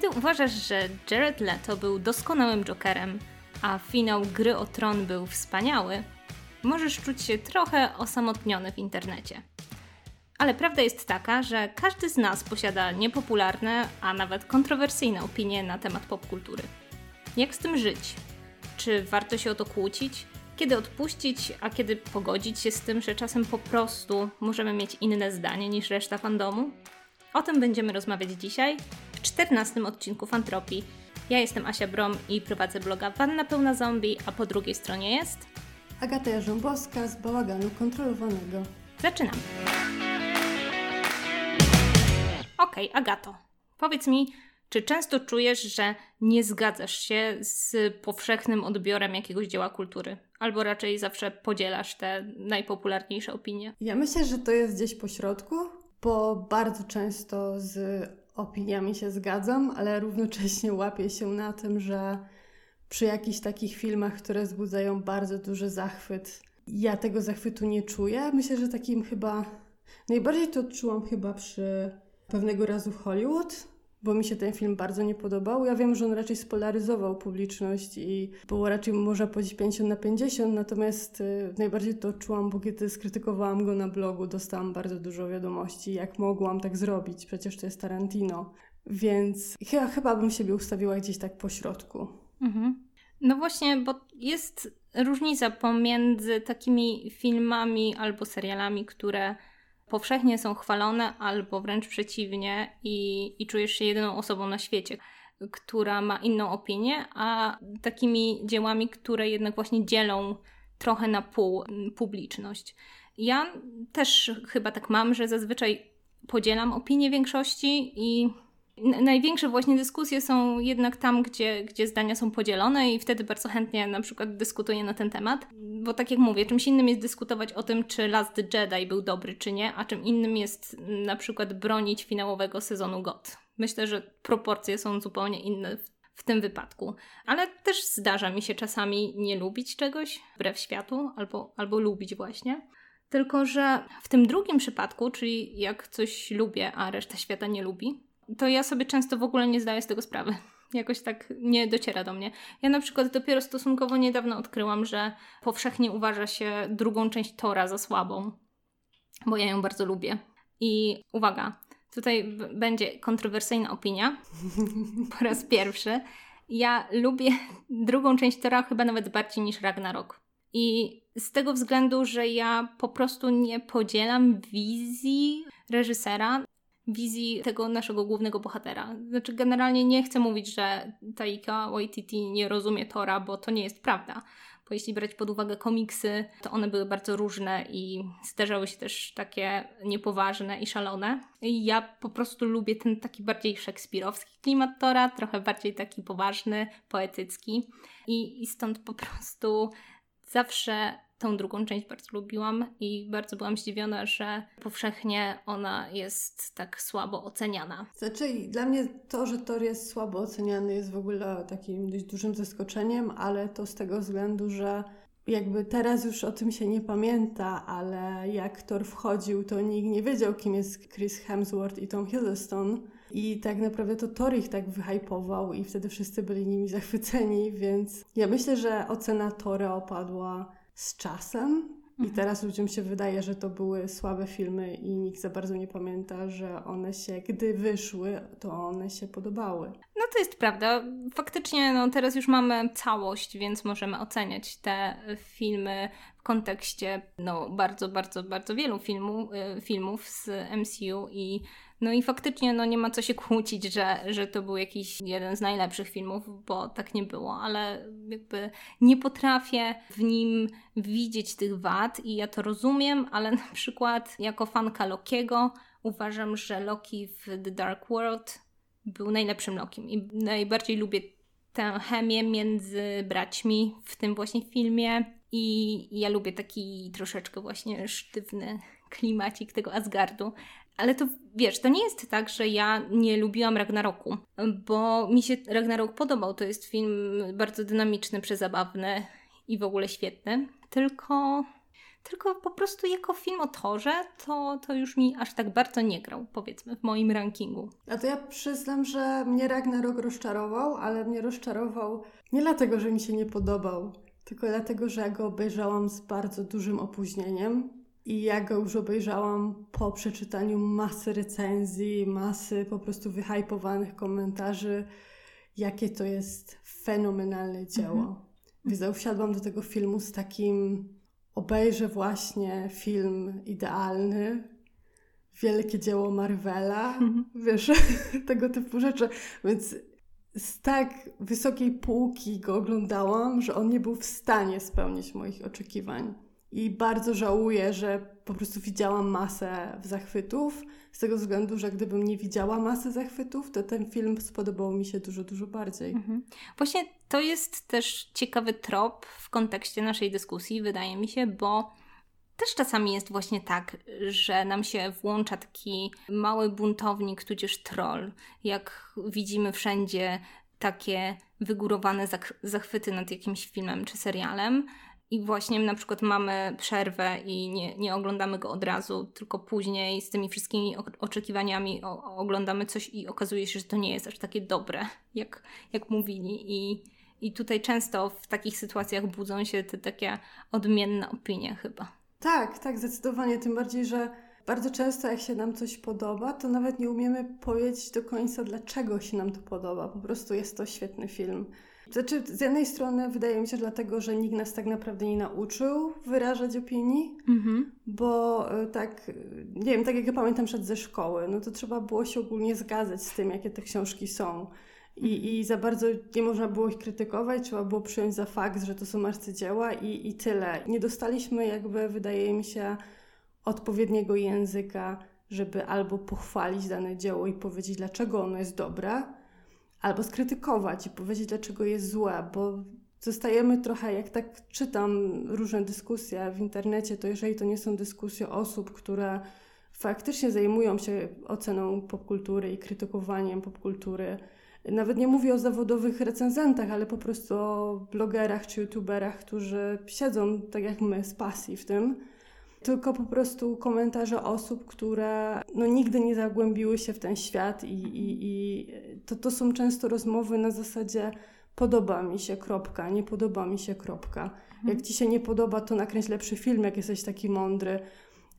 Kiedy uważasz, że Jared Leto był doskonałym Jokerem, a finał Gry o Tron był wspaniały, możesz czuć się trochę osamotniony w internecie. Ale prawda jest taka, że każdy z nas posiada niepopularne, a nawet kontrowersyjne opinie na temat popkultury. Jak z tym żyć? Czy warto się o to kłócić? Kiedy odpuścić, a kiedy pogodzić się z tym, że czasem po prostu możemy mieć inne zdanie niż reszta fandomu? O tym będziemy rozmawiać dzisiaj w 14 odcinku Fantropii. Ja jestem Asia Brom i prowadzę bloga Wanna Pełna Zombie, a po drugiej stronie jest... Agata Jarząbowska z Bałaganu Kontrolowanego. Zaczynamy. Okej, okay, Agato, powiedz mi, czy często czujesz, że nie zgadzasz się z powszechnym odbiorem jakiegoś dzieła kultury? Albo raczej zawsze podzielasz te najpopularniejsze opinie? Ja myślę, że to jest gdzieś po środku, bo bardzo często z opiniami się zgadzam, ale równocześnie łapię się na tym, że przy jakichś takich filmach, które wzbudzają bardzo duży zachwyt, ja tego zachwytu nie czuję. Myślę, że takim chyba najbardziej to odczułam chyba przy pewnego razu Hollywood, bo mi się ten film bardzo nie podobał. Ja wiem, że on raczej spolaryzował publiczność i było raczej, można powiedzieć, 50 na 50, natomiast y, najbardziej to czułam, bo kiedy skrytykowałam go na blogu, dostałam bardzo dużo wiadomości, jak mogłam tak zrobić, przecież to jest Tarantino. Więc chyba, chyba bym siebie ustawiła gdzieś tak po środku. Mhm. No właśnie, bo jest różnica pomiędzy takimi filmami albo serialami, które powszechnie są chwalone, albo wręcz przeciwnie, i, i czujesz się jedyną osobą na świecie, która ma inną opinię, a takimi dziełami, które jednak właśnie dzielą trochę na pół publiczność. Ja też chyba tak mam, że zazwyczaj podzielam opinię większości i Największe właśnie dyskusje są jednak tam, gdzie, gdzie zdania są podzielone i wtedy bardzo chętnie na przykład dyskutuję na ten temat. Bo tak jak mówię, czymś innym jest dyskutować o tym, czy Last Jedi był dobry, czy nie, a czym innym jest na przykład bronić finałowego sezonu GOT. Myślę, że proporcje są zupełnie inne w, tym wypadku. Ale też zdarza mi się czasami nie lubić czegoś wbrew światu, albo, albo lubić właśnie. Tylko, że w tym drugim przypadku, czyli jak coś lubię, a reszta świata nie lubi, to ja sobie często w ogóle nie zdaję z tego sprawy. Jakoś tak nie dociera do mnie. Ja na przykład dopiero stosunkowo niedawno odkryłam, że powszechnie uważa się drugą część Tora za słabą, bo ja ją bardzo lubię. I uwaga, tutaj będzie kontrowersyjna opinia po raz pierwszy. Ja lubię drugą część Tora chyba nawet bardziej niż Ragnarok. I z tego względu, że ja po prostu nie podzielam wizji reżysera wizji tego naszego głównego bohatera. Znaczy, generalnie nie chcę mówić, że Taika Waititi nie rozumie Tora, bo to nie jest prawda. Bo jeśli brać pod uwagę komiksy, to one były bardzo różne i zdarzały się też takie niepoważne i szalone. I ja po prostu lubię ten taki bardziej szekspirowski klimat Tora, trochę bardziej taki poważny, poetycki. I, i stąd po prostu zawsze tą drugą część bardzo lubiłam i bardzo byłam zdziwiona, że powszechnie ona jest tak słabo oceniana. Znaczy, dla mnie to, że Thor jest słabo oceniany, jest w ogóle takim dość dużym zaskoczeniem, ale to z tego względu, że jakby teraz już o tym się nie pamięta, ale jak Thor wchodził, to nikt nie wiedział, kim jest Chris Hemsworth i Tom Hiddleston. I tak naprawdę to Thor ich tak wyhypował i wtedy wszyscy byli nimi zachwyceni, więc ja myślę, że ocena Tora opadła z czasem. I mhm. teraz ludziom się wydaje, że to były słabe filmy i nikt za bardzo nie pamięta, że one się, gdy wyszły, to one się podobały. No to jest prawda. Faktycznie no, teraz już mamy całość, więc możemy oceniać te filmy w kontekście no, bardzo, bardzo, bardzo wielu filmu, y, filmów z MCU i no i faktycznie no, nie ma co się kłócić, że, że to był jakiś jeden z najlepszych filmów, bo tak nie było, ale jakby nie potrafię w nim widzieć tych wad i ja to rozumiem, ale na przykład jako fanka Lokiego uważam, że Loki w The Dark World był najlepszym Lokiem i najbardziej lubię tę chemię między braćmi w tym właśnie filmie i ja lubię taki troszeczkę właśnie sztywny klimacik tego Asgardu. Ale to wiesz, to nie jest tak, że ja nie lubiłam Ragnaroku, bo mi się Ragnarok podobał. To jest film bardzo dynamiczny, przezabawny i w ogóle świetny. Tylko tylko po prostu jako film o Torze to, to już mi aż tak bardzo nie grał, powiedzmy, w moim rankingu. A to ja przyznam, że mnie Ragnarok rozczarował, ale mnie rozczarował nie dlatego, że mi się nie podobał, tylko dlatego, że ja go obejrzałam z bardzo dużym opóźnieniem. I ja go już obejrzałam po przeczytaniu masy recenzji, masy po prostu wyhypowanych komentarzy, jakie to jest fenomenalne dzieło. Mhm. Więc usiadłam do tego filmu z takim obejrzę właśnie film idealny, wielkie dzieło Marvela, mhm. wiesz, tego typu rzeczy. Więc z tak wysokiej półki go oglądałam, że on nie był w stanie spełnić moich oczekiwań. I bardzo żałuję, że po prostu widziałam masę zachwytów, z tego względu, że gdybym nie widziała masy zachwytów, to ten film spodobał mi się dużo, dużo bardziej. Mhm. Właśnie to jest też ciekawy trop w kontekście naszej dyskusji, wydaje mi się, bo też czasami jest właśnie tak, że nam się włącza taki mały buntownik, tudzież troll, jak widzimy wszędzie takie wygórowane zachwyty nad jakimś filmem czy serialem, i właśnie na przykład mamy przerwę i nie, nie oglądamy go od razu, tylko później z tymi wszystkimi oczekiwaniami oglądamy coś i okazuje się, że to nie jest aż takie dobre, jak, jak mówili. I, I tutaj często w takich sytuacjach budzą się te takie odmienne opinie chyba. Tak, tak, zdecydowanie. Tym bardziej, że bardzo często jak się nam coś podoba, to nawet nie umiemy powiedzieć do końca, dlaczego się nam to podoba. Po prostu jest to świetny film. Znaczy, z jednej strony wydaje mi się dlatego, że nikt nas tak naprawdę nie nauczył wyrażać opinii, mhm. bo e, tak, e, nie wiem, tak jak ja pamiętam przed ze szkoły, no to trzeba było się ogólnie zgadzać z tym, jakie te książki są. I, I za bardzo nie można było ich krytykować, trzeba było przyjąć za fakt, że to są arcydzieła i, i tyle. Nie dostaliśmy jakby, wydaje mi się, odpowiedniego języka, żeby albo pochwalić dane dzieło i powiedzieć, dlaczego ono jest dobre, albo skrytykować i powiedzieć, dlaczego jest złe, bo zostajemy trochę, jak tak czytam różne dyskusje w internecie, to jeżeli to nie są dyskusje osób, które faktycznie zajmują się oceną popkultury i krytykowaniem popkultury, nawet nie mówię o zawodowych recenzentach, ale po prostu o blogerach czy youtuberach, którzy siedzą tak jak my z pasji w tym, tylko po prostu komentarze osób, które no, nigdy nie zagłębiły się w ten świat i, i, i to, to są często rozmowy na zasadzie podoba mi się, kropka, nie podoba mi się, kropka. Mhm. Jak ci się nie podoba, to nakręć lepszy film, jak jesteś taki mądry.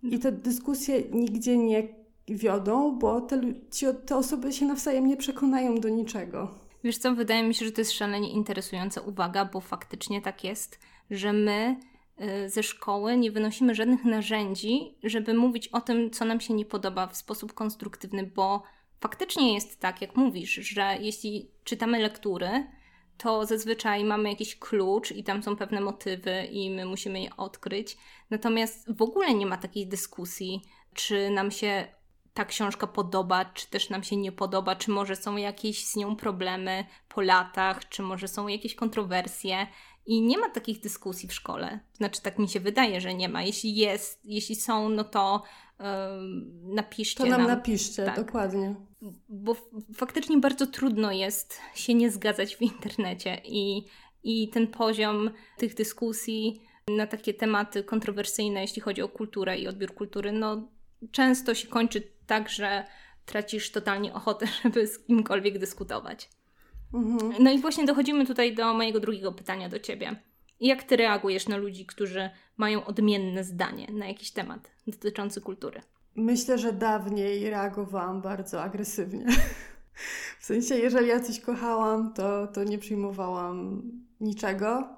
I te dyskusje nigdzie nie wiodą, bo te, ci, te osoby się nawzajem nie przekonają do niczego. Wiesz co, wydaje mi się, że to jest szalenie interesująca uwaga, bo faktycznie tak jest, że my ze szkoły nie wynosimy żadnych narzędzi, żeby mówić o tym, co nam się nie podoba w sposób konstruktywny, bo faktycznie jest tak, jak mówisz, że jeśli czytamy lektury, to zazwyczaj mamy jakiś klucz i tam są pewne motywy i my musimy je odkryć. Natomiast w ogóle nie ma takiej dyskusji, czy nam się ta książka podoba, czy też nam się nie podoba, czy może są jakieś z nią problemy po latach, czy może są jakieś kontrowersje. I nie ma takich dyskusji w szkole. Znaczy, tak mi się wydaje, że nie ma. Jeśli jest, jeśli są, no to yy, napiszcie. To nam, nam. napiszcie, tak. dokładnie. Bo faktycznie bardzo trudno jest się nie zgadzać w internecie i, i ten poziom tych dyskusji na takie tematy kontrowersyjne, jeśli chodzi o kulturę i odbiór kultury, no często się kończy tak, że tracisz totalnie ochotę, żeby z kimkolwiek dyskutować. Mhm. No i właśnie dochodzimy tutaj do mojego drugiego pytania do ciebie. Jak ty reagujesz na ludzi, którzy mają odmienne zdanie na jakiś temat dotyczący kultury? Myślę, że dawniej reagowałam bardzo agresywnie. W sensie, jeżeli ja coś kochałam, to, to nie przyjmowałam niczego,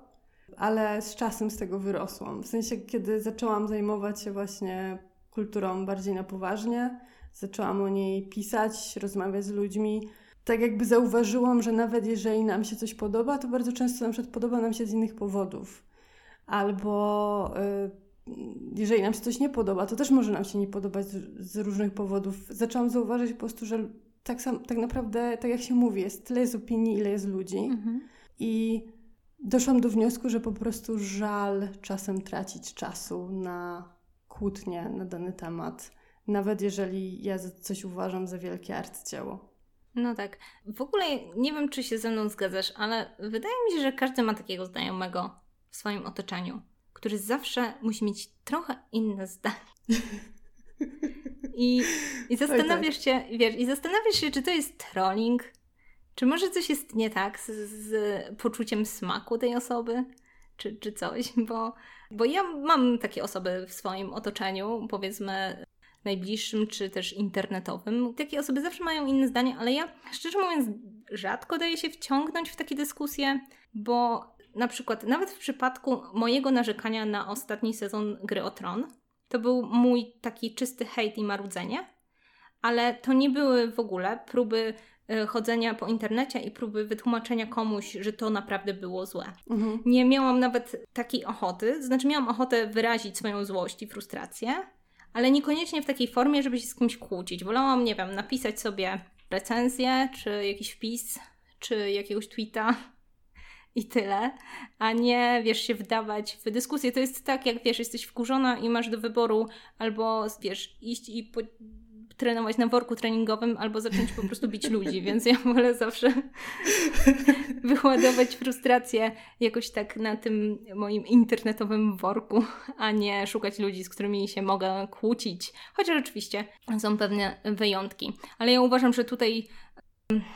ale z czasem z tego wyrosłam. W sensie, kiedy zaczęłam zajmować się właśnie kulturą bardziej na poważnie, zaczęłam o niej pisać, rozmawiać z ludźmi, tak jakby zauważyłam, że nawet jeżeli nam się coś podoba, to bardzo często na przykład podoba nam się z innych powodów. Albo y, jeżeli nam się coś nie podoba, to też może nam się nie podobać z, z różnych powodów. Zaczęłam zauważyć po prostu, że tak, sam, tak naprawdę, tak jak się mówi, jest tyle jest opinii, ile jest ludzi. Mhm. I doszłam do wniosku, że po prostu żal czasem tracić czasu na kłótnie na dany temat, nawet jeżeli ja coś uważam za wielkie arcydzieło. No tak. W ogóle nie wiem, czy się ze mną zgadzasz, ale wydaje mi się, że każdy ma takiego znajomego w swoim otoczeniu, który zawsze musi mieć trochę inne zdanie. I, i zastanawiasz tak. się, wiesz, i zastanawiasz się, czy to jest trolling, czy może coś jest nie tak z, z poczuciem smaku tej osoby, czy, czy coś, bo, bo ja mam takie osoby w swoim otoczeniu, powiedzmy najbliższym, czy też internetowym. Takie osoby zawsze mają inne zdanie, ale ja szczerze mówiąc rzadko daję się wciągnąć w takie dyskusje, bo na przykład nawet w przypadku mojego narzekania na ostatni sezon Gry o Tron, to był mój taki czysty hejt i marudzenie, ale to nie były w ogóle próby e, chodzenia po internecie i próby wytłumaczenia komuś, że to naprawdę było złe. Mhm. Nie miałam nawet takiej ochoty, znaczy miałam ochotę wyrazić swoją złość i frustrację, ale niekoniecznie w takiej formie, żeby się z kimś kłócić. Wolałam, nie wiem, napisać sobie recenzję, czy jakiś wpis, czy jakiegoś tweeta i tyle, a nie, wiesz, się wdawać w dyskusję. To jest tak, jak, wiesz, jesteś wkurzona i masz do wyboru albo, wiesz, iść i po trenować na worku treningowym albo zacząć po prostu bić ludzi, więc ja wolę zawsze wyładować frustrację jakoś tak na tym moim internetowym worku, a nie szukać ludzi, z którymi się mogę kłócić. Chociaż oczywiście są pewne wyjątki. Ale ja uważam, że tutaj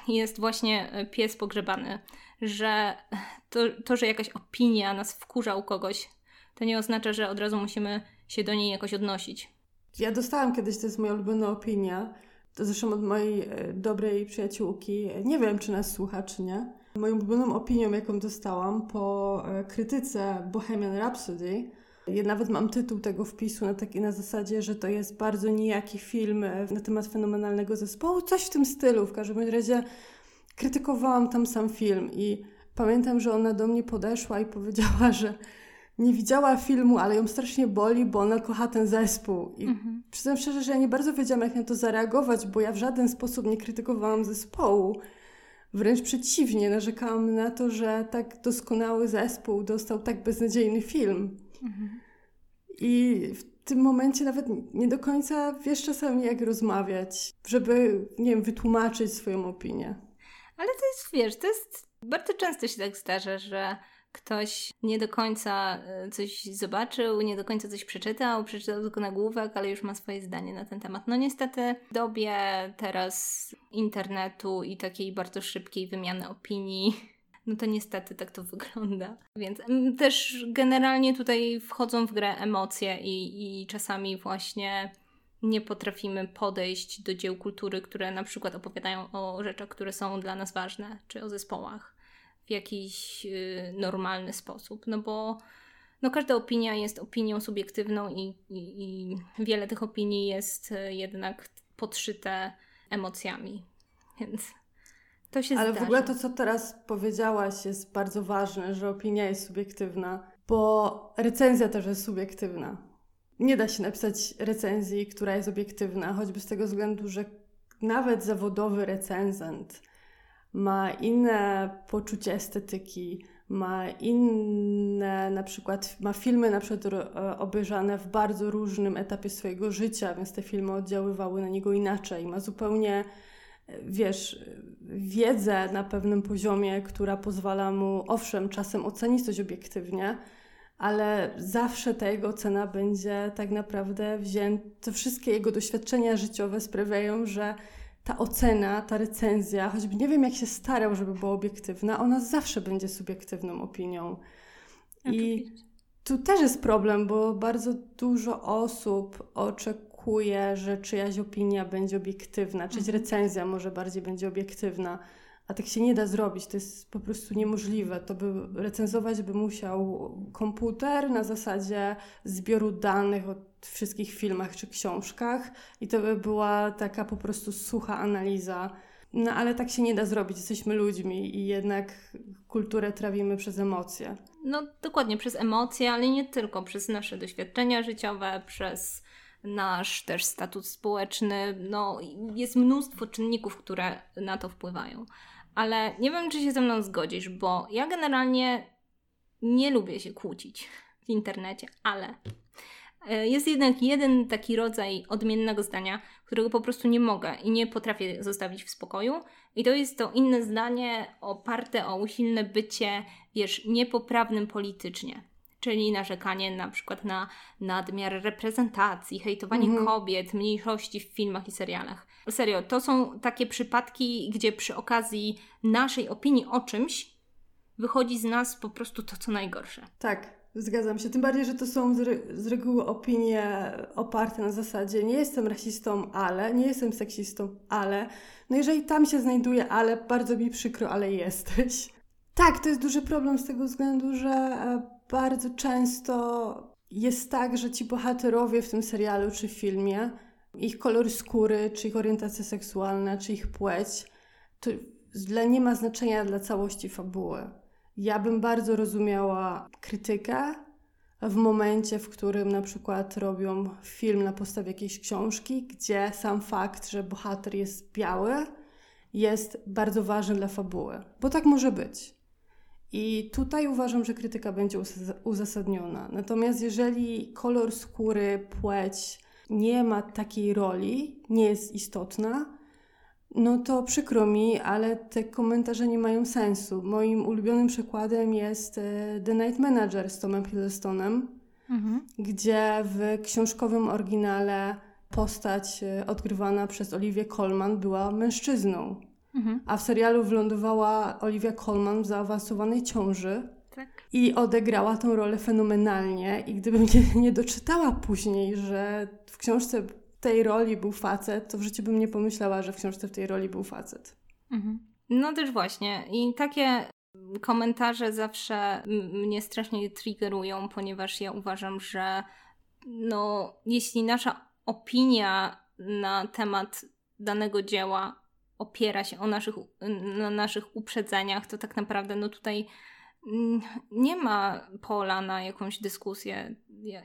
jest właśnie pies pogrzebany, że to, to, że jakaś opinia nas wkurza u kogoś, to nie oznacza, że od razu musimy się do niej jakoś odnosić. Ja dostałam kiedyś, to jest moja ulubiona opinia, to zresztą od mojej e, dobrej przyjaciółki. Nie wiem, czy nas słucha, czy nie. Moją ulubioną opinią, jaką dostałam po e, krytyce Bohemian Rhapsody, ja nawet mam tytuł tego wpisu na, taki, na zasadzie, że to jest bardzo nijaki film e, na temat fenomenalnego zespołu, coś w tym stylu. W każdym razie krytykowałam tam sam film i pamiętam, że ona do mnie podeszła i powiedziała, że nie widziała filmu, ale ją strasznie boli, bo ona kocha ten zespół. I mhm. przyznam szczerze, że ja nie bardzo wiedziałam, jak na to zareagować, bo ja w żaden sposób nie krytykowałam zespołu. Wręcz przeciwnie, narzekałam na to, że tak doskonały zespół dostał tak beznadziejny film. Mhm. I w tym momencie nawet nie do końca wiesz czasami, jak rozmawiać, żeby, nie wiem, wytłumaczyć swoją opinię. Ale to jest, wiesz, to jest. Bardzo często się tak zdarza, że ktoś nie do końca e, coś zobaczył, nie do końca coś przeczytał, przeczytał tylko nagłówek, ale już ma swoje zdanie na ten temat. No niestety w dobie teraz internetu i takiej bardzo szybkiej wymiany opinii, no to niestety tak to wygląda. Więc mm, też generalnie tutaj wchodzą w grę emocje i, i czasami właśnie nie potrafimy podejść do dzieł kultury, które na przykład opowiadają o rzeczach, które są dla nas ważne, czy o zespołach jakiś y, normalny sposób, no bo no każda opinia jest opinią subiektywną i, i, i wiele tych opinii jest y, jednak podszyte emocjami, więc to się Ale zdarza. w ogóle to, co teraz powiedziałaś, jest bardzo ważne, że opinia jest subiektywna, bo recenzja też jest subiektywna. Nie da się napisać recenzji, która jest obiektywna, choćby z tego względu, że nawet zawodowy recenzent ma inne poczucie estetyki, ma inne, na przykład, ma filmy na przykład e, obejrzane w bardzo różnym etapie swojego życia, więc te filmy oddziaływały na niego inaczej. Ma zupełnie, e, wiesz, wiedzę na pewnym poziomie, która pozwala mu, owszem, czasem ocenić coś obiektywnie, ale zawsze ta jego ocena będzie tak naprawdę wzięta, wszystkie jego doświadczenia życiowe sprawiają, że ta ocena, ta recenzja, choćby nie wiem jak się starał, żeby była obiektywna, ona zawsze będzie subiektywną opinią. I tu też jest problem, bo bardzo dużo osób oczekuje, że czyjaś opinia będzie obiektywna, czyjaś mhm. recenzja może bardziej będzie obiektywna. A tak się nie da zrobić, to jest po prostu niemożliwe. To by recenzować by musiał komputer na zasadzie zbioru danych o wszystkich filmach czy książkach i to by była taka po prostu sucha analiza. No ale tak się nie da zrobić, jesteśmy ludźmi i jednak kulturę trawimy przez emocje. No dokładnie, przez emocje, ale nie tylko, przez nasze doświadczenia życiowe, przez nasz też status społeczny. No jest mnóstwo czynników, które na to wpływają ale nie wiem, czy się ze mną zgodzisz, bo ja generalnie nie lubię się kłócić w internecie, ale jest jednak jeden taki rodzaj odmiennego zdania, którego po prostu nie mogę i nie potrafię zostawić w spokoju. I to jest to inne zdanie oparte o usilne bycie, wiesz, niepoprawnym politycznie. czyli narzekanie na przykład na nadmiar reprezentacji, hejtowanie mhm. kobiet, mniejszości w filmach i serialach. Serio, to są takie przypadki, gdzie przy okazji naszej opinii o czymś wychodzi z nas po prostu to, co najgorsze. Tak, Zgadzam się. Tym bardziej, że to są z, re z, reguły opinie oparte na zasadzie nie jestem rasistą, ale, nie jestem seksistą, ale. No jeżeli tam się znajduje, ale bardzo mi przykro, ale jesteś. Tak, to jest duży problem z tego względu, że e, bardzo często jest tak, że ci bohaterowie w tym serialu czy filmie, ich kolor skóry, czy ich orientacja seksualna, czy ich płeć, to nie ma znaczenia dla całości fabuły. Ja bym bardzo rozumiała krytykę w momencie, w którym na przykład robią film na podstawie jakiejś książki, gdzie sam fakt, że bohater jest biały, jest bardzo ważny dla fabuły, bo tak może być. I tutaj uważam, że krytyka będzie uzasadniona. Natomiast jeżeli kolor skóry, płeć nie ma takiej roli, nie jest istotna, no to przykro mi, ale te komentarze nie mają sensu. Moim ulubionym przykładem jest e, The Night Manager z Tomem Hiddlestonem, mhm. gdzie w książkowym oryginale postać e, odgrywana przez Olivię Colman była mężczyzną. Mhm. A w serialu wylądowała Olivia Colman w zaawansowanej ciąży. Tak. I odegrała tą rolę fenomenalnie. I gdybym nie, nie doczytała później, że w książce tej roli był facet, to w życiu bym nie pomyślała, że w książce w tej roli był facet. Mhm. No też właśnie. I takie komentarze zawsze mnie strasznie triggerują, ponieważ ja uważam, że no, jeśli nasza opinia na temat danego dzieła opiera się o naszych, na naszych uprzedzeniach, to tak naprawdę no tutaj nie ma pola na jakąś dyskusję,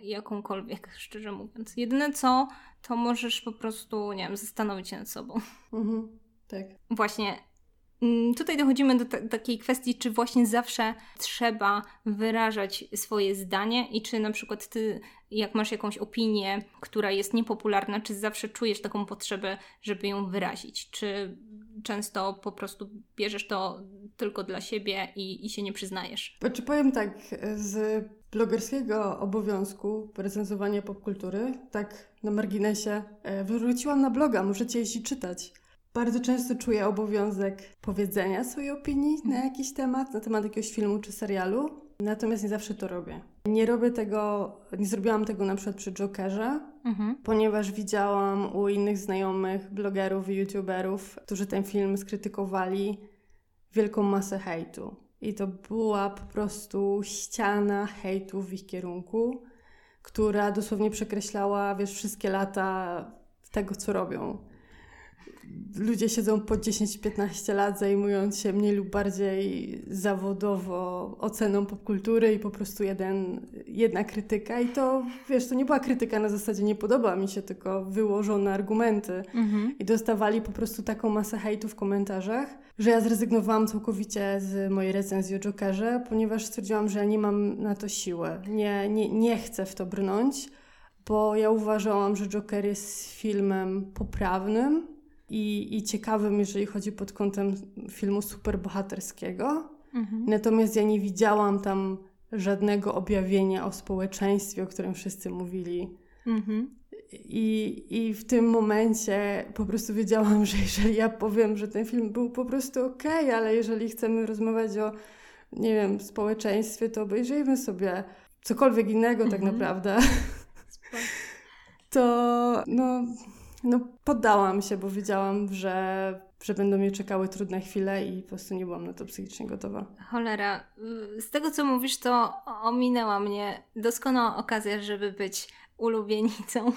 jakąkolwiek, szczerze mówiąc. Jedyne co, to możesz po prostu, nie wiem, zastanowić się nad sobą. Mhm, tak. Właśnie. Mm, tutaj dochodzimy do takiej kwestii, czy właśnie zawsze trzeba wyrażać swoje zdanie i czy na przykład ty, jak masz jakąś opinię, która jest niepopularna, czy zawsze czujesz taką potrzebę, żeby ją wyrazić? Czy często po prostu bierzesz to tylko dla siebie i, i się nie przyznajesz. Znaczy powiem tak, z blogerskiego obowiązku recenzowania popkultury, tak na marginesie, e, wróciłam na bloga, możecie jeździć czytać. Bardzo często czuję obowiązek powiedzenia swojej opinii na jakiś temat, na temat jakiegoś filmu czy serialu, natomiast nie zawsze to robię. Nie robię tego, nie zrobiłam tego na przykład przy Jokerze, mhm. ponieważ widziałam u innych znajomych, blogerów i youtuberów, którzy ten film skrytykowali, wielką masę hejtu. I to była po prostu ściana hejtu w ich kierunku, która dosłownie przekreślała, wiesz, wszystkie lata tego, co robią ludzie siedzą po 10-15 lat zajmując się mniej lub bardziej zawodowo oceną popkultury i po prostu jeden, jedna krytyka. I to, wiesz, to nie była krytyka na zasadzie nie podoba mi się, tylko wyłożone argumenty. Mhm. i dostawali po prostu taką masę hejtu w komentarzach, że ja zrezygnowałam całkowicie z mojej recenzji o Jokerze, ponieważ stwierdziłam, że ja nie mam na to siły, nie, nie, nie chcę w to brnąć, bo ja uważałam, że Joker jest filmem poprawnym, i, i ciekawym, jeżeli chodzi pod kątem filmu superbohaterskiego. Mhm. Natomiast ja nie widziałam tam żadnego objawienia o społeczeństwie, o którym wszyscy mówili. Mhm. I, I w tym momencie po prostu wiedziałam, że jeżeli ja powiem, że ten film był po prostu okej, okay, ale jeżeli chcemy rozmawiać o, nie wiem, społeczeństwie, to obejrzyjmy sobie cokolwiek innego tak mhm. tak naprawdę. to no no, poddałam się, bo wiedziałam, że, że będą mnie czekały trudne chwile i po prostu nie byłam na to psychicznie gotowa. Cholera, z tego co mówisz, to ominęła mnie doskonała okazja, żeby być ulubienicą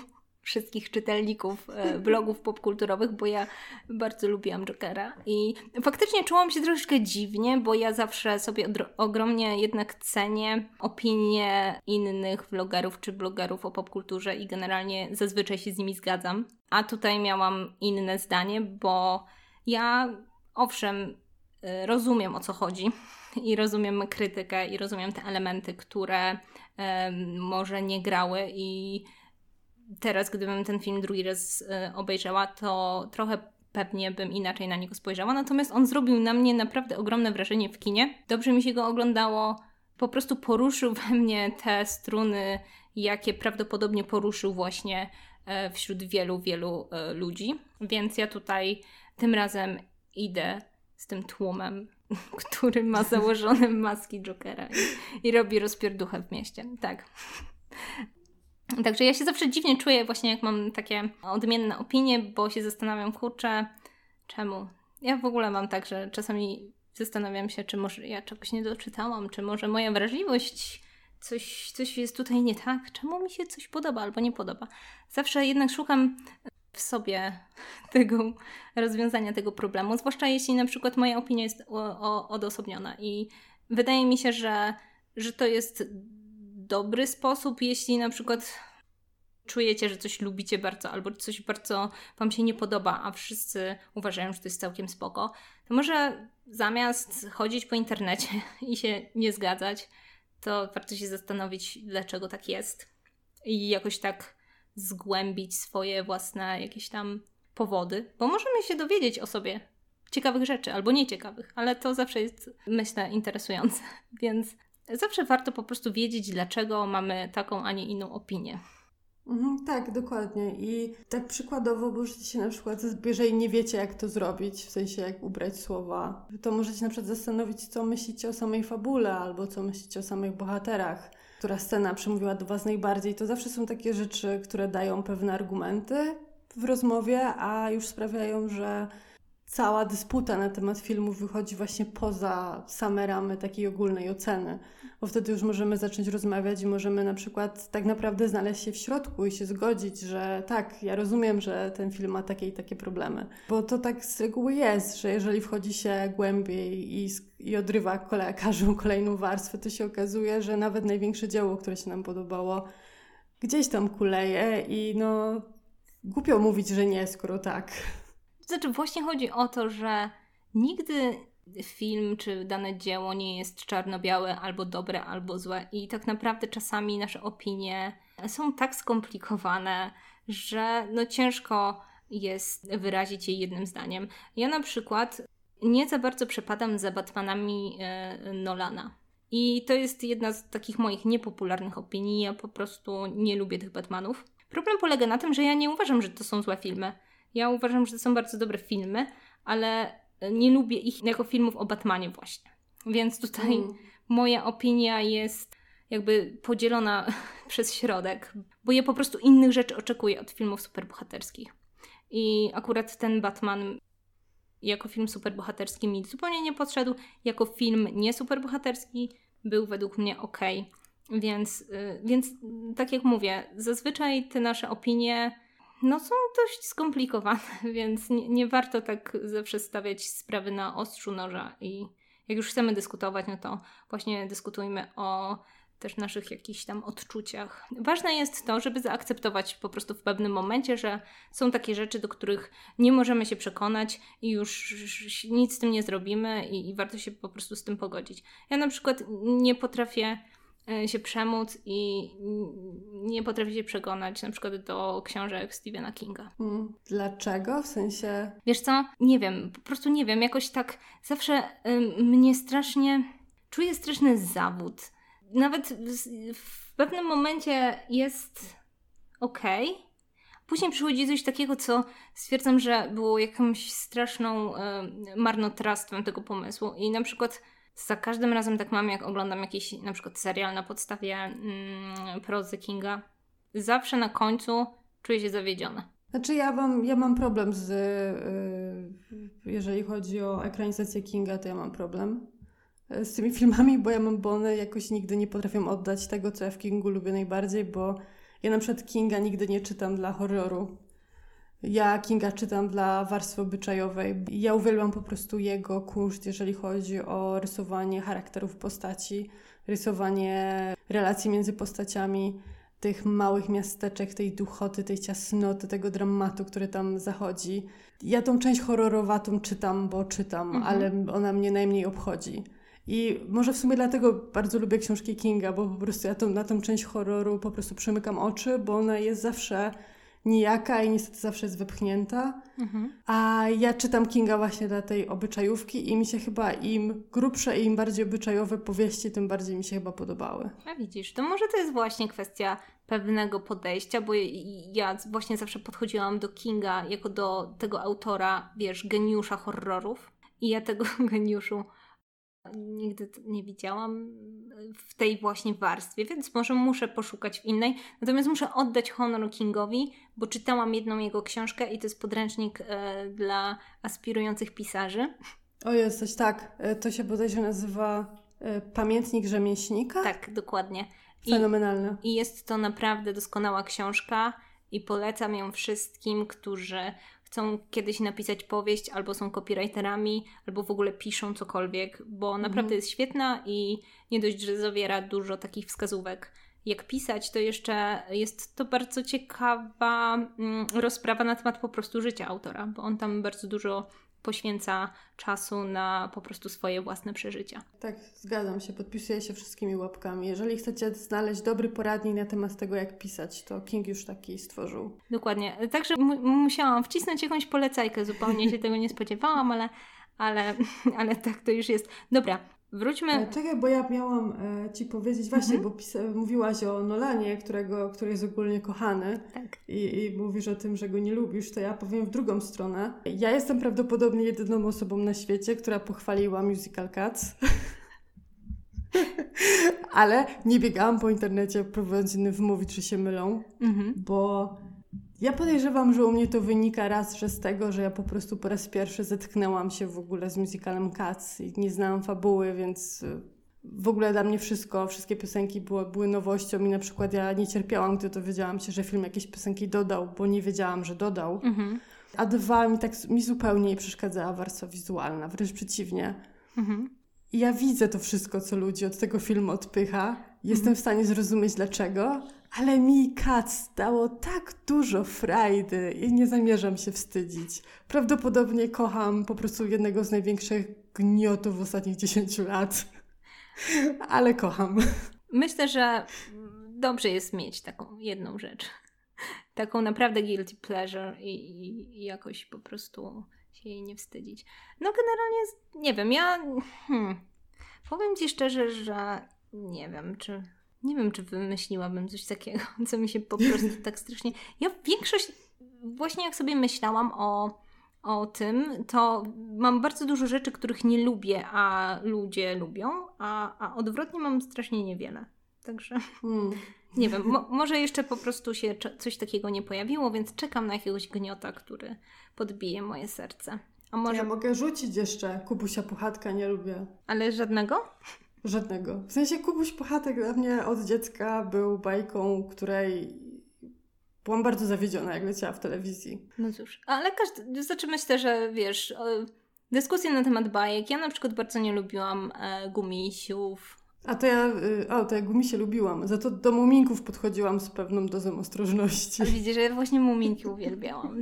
wszystkich czytelników e, blogów popkulturowych, bo ja bardzo lubiłam Jokera i faktycznie czułam się troszeczkę dziwnie, bo ja zawsze sobie ogromnie jednak cenię opinie innych vlogerów czy blogerów o popkulturze i generalnie zazwyczaj się z nimi zgadzam. A tutaj miałam inne zdanie, bo ja owszem e, rozumiem o co chodzi i rozumiem krytykę i rozumiem te elementy, które może nie grały i teraz, gdybym ten film drugi raz e, obejrzała, to trochę pewnie bym inaczej na niego spojrzała. Natomiast on zrobił na mnie naprawdę ogromne wrażenie w kinie. Dobrze mi się go oglądało, po prostu poruszył we mnie te struny, jakie prawdopodobnie poruszył właśnie e, wśród wielu, wielu e, ludzi. Więc ja tutaj tym razem idę z tym tłumem, który ma założone maski Jokera i, i robi rozpierduchę w mieście. Tak. Także ja się zawsze dziwnie czuję właśnie jak mam takie odmienne opinie, bo się zastanawiam, kurczę, czemu? Ja w ogóle mam tak, że czasami zastanawiam się, czy może ja czegoś nie doczytałam, czy może moja wrażliwość, coś, coś jest tutaj nie tak, czemu mi się coś podoba albo nie podoba. Zawsze jednak szukam w sobie tego rozwiązania tego problemu, zwłaszcza jeśli na przykład moja opinia jest odosobniona i wydaje mi się, że, że to jest dobry sposób, jeśli na przykład czujecie, że coś lubicie bardzo albo coś bardzo Wam się nie podoba, a wszyscy uważają, że to jest całkiem spoko, to może zamiast chodzić po internecie i się nie zgadzać, to warto się zastanowić, dlaczego tak jest i jakoś tak zgłębić swoje własne jakieś tam powody, bo możemy się dowiedzieć o sobie ciekawych rzeczy albo nieciekawych, ale to zawsze jest, myślę, interesujące, więc zawsze warto po prostu wiedzieć, dlaczego mamy taką, a nie inną opinię. Mhm, tak, dokładnie. I tak przykładowo możecie się na przykład, jeżeli nie wiecie, jak to zrobić, w sensie jak ubrać słowa, to możecie na przykład zastanowić, co myślicie o samej fabule, albo co myślicie o samych bohaterach, która scena przemówiła do Was najbardziej. To zawsze są takie rzeczy, które dają pewne argumenty w rozmowie, a już sprawiają, że cała dysputa na temat filmu wychodzi właśnie poza same ramy takiej ogólnej oceny, bo wtedy już możemy zacząć rozmawiać i możemy na przykład tak naprawdę znaleźć się w środku i się zgodzić, że tak, ja rozumiem, że ten film ma takie i takie problemy. Bo to tak z reguły jest, że jeżeli wchodzi się głębiej i, i odrywa kole, każdą kolejną warstwę, to się okazuje, że nawet największe dzieło, które się nam podobało, gdzieś tam kuleje i no głupio mówić, że nie, skoro tak. Znaczy, właśnie chodzi o to, że nigdy film czy dane dzieło nie jest czarno-białe, albo dobre, albo złe. I tak naprawdę czasami nasze opinie są tak skomplikowane, że no ciężko jest wyrazić je jednym zdaniem. Ja na przykład nie za bardzo przepadam za Batmanami e, Nolana. I to jest jedna z takich moich niepopularnych opinii. Ja po prostu nie lubię tych Batmanów. Problem polega na tym, że ja nie uważam, że to są złe filmy. Ja uważam, że to są bardzo dobre filmy, ale nie lubię ich jako filmów o Batmanie właśnie. Więc tutaj mm. moja opinia jest jakby podzielona przez środek, bo ja po prostu innych rzeczy oczekuję od filmów superbohaterskich. I akurat ten Batman jako film superbohaterski mi zupełnie nie podszedł. Jako film nie superbohaterski był według mnie ok. Więc, y, więc tak jak mówię, zazwyczaj te nasze opinie no są dość skomplikowane, więc nie, nie, warto tak zawsze stawiać sprawy na ostrzu noża i jak już chcemy dyskutować, no to właśnie dyskutujmy o też naszych jakichś tam odczuciach. Ważne jest to, żeby zaakceptować po prostu w pewnym momencie, że są takie rzeczy, do których nie możemy się przekonać i już nic z tym nie zrobimy i, i warto się po prostu z tym pogodzić. Ja na przykład nie potrafię się przemóc i nie potrafi się przekonać na przykład do książek Stephena Kinga. Mm, dlaczego? W sensie... Wiesz co? Nie wiem, po prostu nie wiem. Jakoś tak zawsze y, mnie strasznie... Czuję straszny zawód. Nawet w, w pewnym momencie jest okej, okay. Później przychodzi coś takiego, co stwierdzam, że było jakąś straszną y, marnotrawstwem tego pomysłu. I na przykład za każdym razem tak mam, jak oglądam jakiś na przykład serial na podstawie mm, prozy Kinga. Zawsze na końcu czuję się zawiedziona. Znaczy ja mam, ja mam problem z, yy, jeżeli chodzi o ekranizację Kinga, to ja mam problem y, z tymi filmami, bo ja mam, bo one jakoś nigdy nie potrafią oddać tego, co ja w Kingu lubię najbardziej, bo ja na przykład Kinga nigdy nie czytam dla horroru. Ja Kinga czytam dla warstwy obyczajowej. Ja uwielbiam po prostu jego kunszt, jeżeli chodzi o rysowanie charakterów postaci, rysowanie relacji między postaciami, tych małych miasteczek, tej duchoty, tej ciasnoty, tego dramatu, który tam zachodzi. Ja tą część horrorowatą czytam, bo czytam, mhm. ale ona mnie najmniej obchodzi. I może w sumie dlatego bardzo lubię książki Kinga, bo po prostu ja tą, na tą część horroru po prostu przymykam oczy, bo ona jest zawsze nijaka i niestety zawsze jest wypchnięta. Mhm. A ja czytam Kinga właśnie dla tej obyczajówki i mi się chyba im grubsze i im bardziej obyczajowe powieści, tym bardziej mi się chyba podobały. A widzisz, to może to jest właśnie kwestia pewnego podejścia, bo ja właśnie zawsze podchodziłam do Kinga jako do tego autora, wiesz, geniusza horrorów. I ja tego geniuszu nigdy nie widziałam w tej właśnie warstwie, więc może muszę poszukać w innej. Natomiast muszę oddać honor Kingowi, bo czytałam jedną jego książkę i to jest podręcznik e, dla aspirujących pisarzy. O, jesteś tak. E, to się bodajże nazywa e, Pamiętnik Rzemieślnika? Tak, dokładnie. Fenomenalne. I, I jest to naprawdę doskonała książka i polecam ją wszystkim, którzy chcą kiedyś napisać powieść, albo są copywriterami, albo w ogóle piszą cokolwiek, bo mhm. naprawdę jest świetna i nie dość, że zawiera dużo takich wskazówek, jak pisać, to jeszcze jest to bardzo ciekawa mm, rozprawa na temat po prostu życia autora, bo on tam bardzo dużo poświęca czasu na po prostu swoje własne przeżycia. Tak, zgadzam się, podpisuję się wszystkimi łapkami. Jeżeli chcecie znaleźć dobry poradnik na temat tego, jak pisać, to King już taki stworzył. Dokładnie. Także musiałam wcisnąć jakąś polecajkę, zupełnie się tego nie spodziewałam, ale, ale, ale tak to już jest. Dobra, Wróćmy. E, czekaj, bo ja miałam e, Ci powiedzieć, właśnie, mhm. bo pisa- mówiłaś o Nolanie, którego, który jest ogólnie kochany tak. i, i mówisz o tym, że go nie lubisz, to ja powiem w drugą stronę. Ja jestem prawdopodobnie jedyną osobą na świecie, która pochwaliła musical Cats. Ale nie biegałam po internecie, próbując innym wymówić, że się mylą, mhm. bo ja podejrzewam, że u mnie to wynika raz, że z tego, że ja po prostu po raz pierwszy zetknęłam się w ogóle z musicalem Cats i nie znałam fabuły, więc y, w ogóle dla mnie wszystko, wszystkie piosenki były, były nowością i na przykład ja nie cierpiałam, gdy dowiedziałam się, że film jakieś piosenki dodał, bo nie wiedziałam, że dodał. Mhm. A dwa, mi tak mi zupełnie nie przeszkadzała warstwa wizualna, wręcz przeciwnie. Mhm. I ja widzę to wszystko, co ludzi od tego filmu odpycha. Jestem mhm. w stanie zrozumieć dlaczego, ale mi Kac dało tak dużo frajdy i nie zamierzam się wstydzić. Prawdopodobnie kocham po prostu jednego z największych gniotów ostatnich 10 lat. ale kocham. Myślę, że dobrze jest mieć taką jedną rzecz. Taką naprawdę guilty pleasure i, i, i jakoś po prostu się jej nie wstydzić. No generalnie, nie wiem, ja hmm, powiem Ci szczerze, że nie wiem, czy nie wiem, czy wymyśliłabym coś takiego, co mi się po prostu tak strasznie. Ja większość, właśnie jak sobie myślałam o, o tym, to mam bardzo dużo rzeczy, których nie lubię, a ludzie lubią, a, a odwrotnie mam strasznie niewiele. Także hmm. nie wiem, mo, może jeszcze po prostu się coś takiego nie pojawiło, więc czekam na jakiegoś gniota, który podbije moje serce. A może... Ja mogę rzucić jeszcze Kubusia Puchatka, nie lubię. Ale żadnego? Żadnego. W sensie Kubuś Puchatek dla mnie od dziecka był bajką, której byłam bardzo zawiedziona, jak leciała w telewizji. No cóż, ale każdy, znaczy myślę, że wiesz, dyskusje na temat bajek, ja na przykład bardzo nie lubiłam e, gumisiów. A to ja, y, o, to ja gumisie lubiłam, za to do muminków podchodziłam z pewną dozą ostrożności. A widzisz, że ja właśnie muminki uwielbiałam.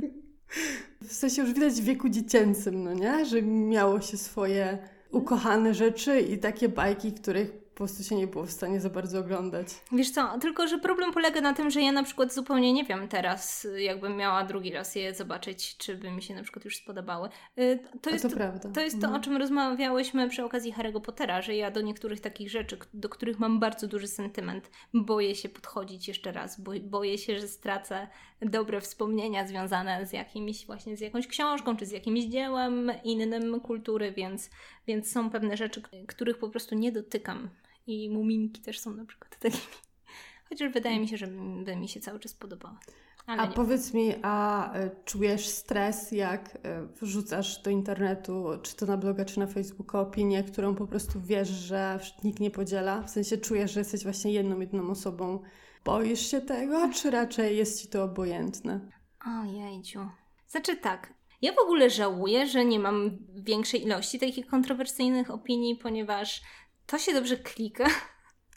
W sensie już widać w wieku dziecięcym, no nie? Że miało się swoje ukochane rzeczy i takie bajki, których po prostu się nie było w stanie za bardzo oglądać. Wiesz co, tylko że problem polega na tym, że ja na przykład zupełnie nie wiem teraz, jakbym miała drugi raz je zobaczyć, czy by mi się na przykład już spodobały. Y, to jest, to, prawda. To jest to, mhm. o czym rozmawiałyśmy przy okazji Harry'ego Pottera, że ja do niektórych takich rzeczy, do których mam bardzo duży sentyment, boję się podchodzić jeszcze raz, bo, boję się, że stracę dobre wspomnienia związane z jakimś właśnie z jakąś książką, czy z jakimś dziełem innym kultury, więc, więc są pewne rzeczy, których po prostu nie dotykam i muminki też są na przykład takimi. Chociaż wydaje mi się, że by mi się cały czas podobały. Ale a powiedz mi, a e, czujesz stres, jak e, wrzucasz do internetu, czy to na bloga, czy na Facebooka, opinię, którą po prostu wiesz, że nikt nie podziela? W sensie czujesz, że jesteś właśnie jedną, jedną osobą. Boisz się tego, czy raczej jest ci to obojętne? Ojejciu. Znaczy tak, ja w ogóle żałuję, że nie mam większej ilości takich kontrowersyjnych opinii, ponieważ to się dobrze klika.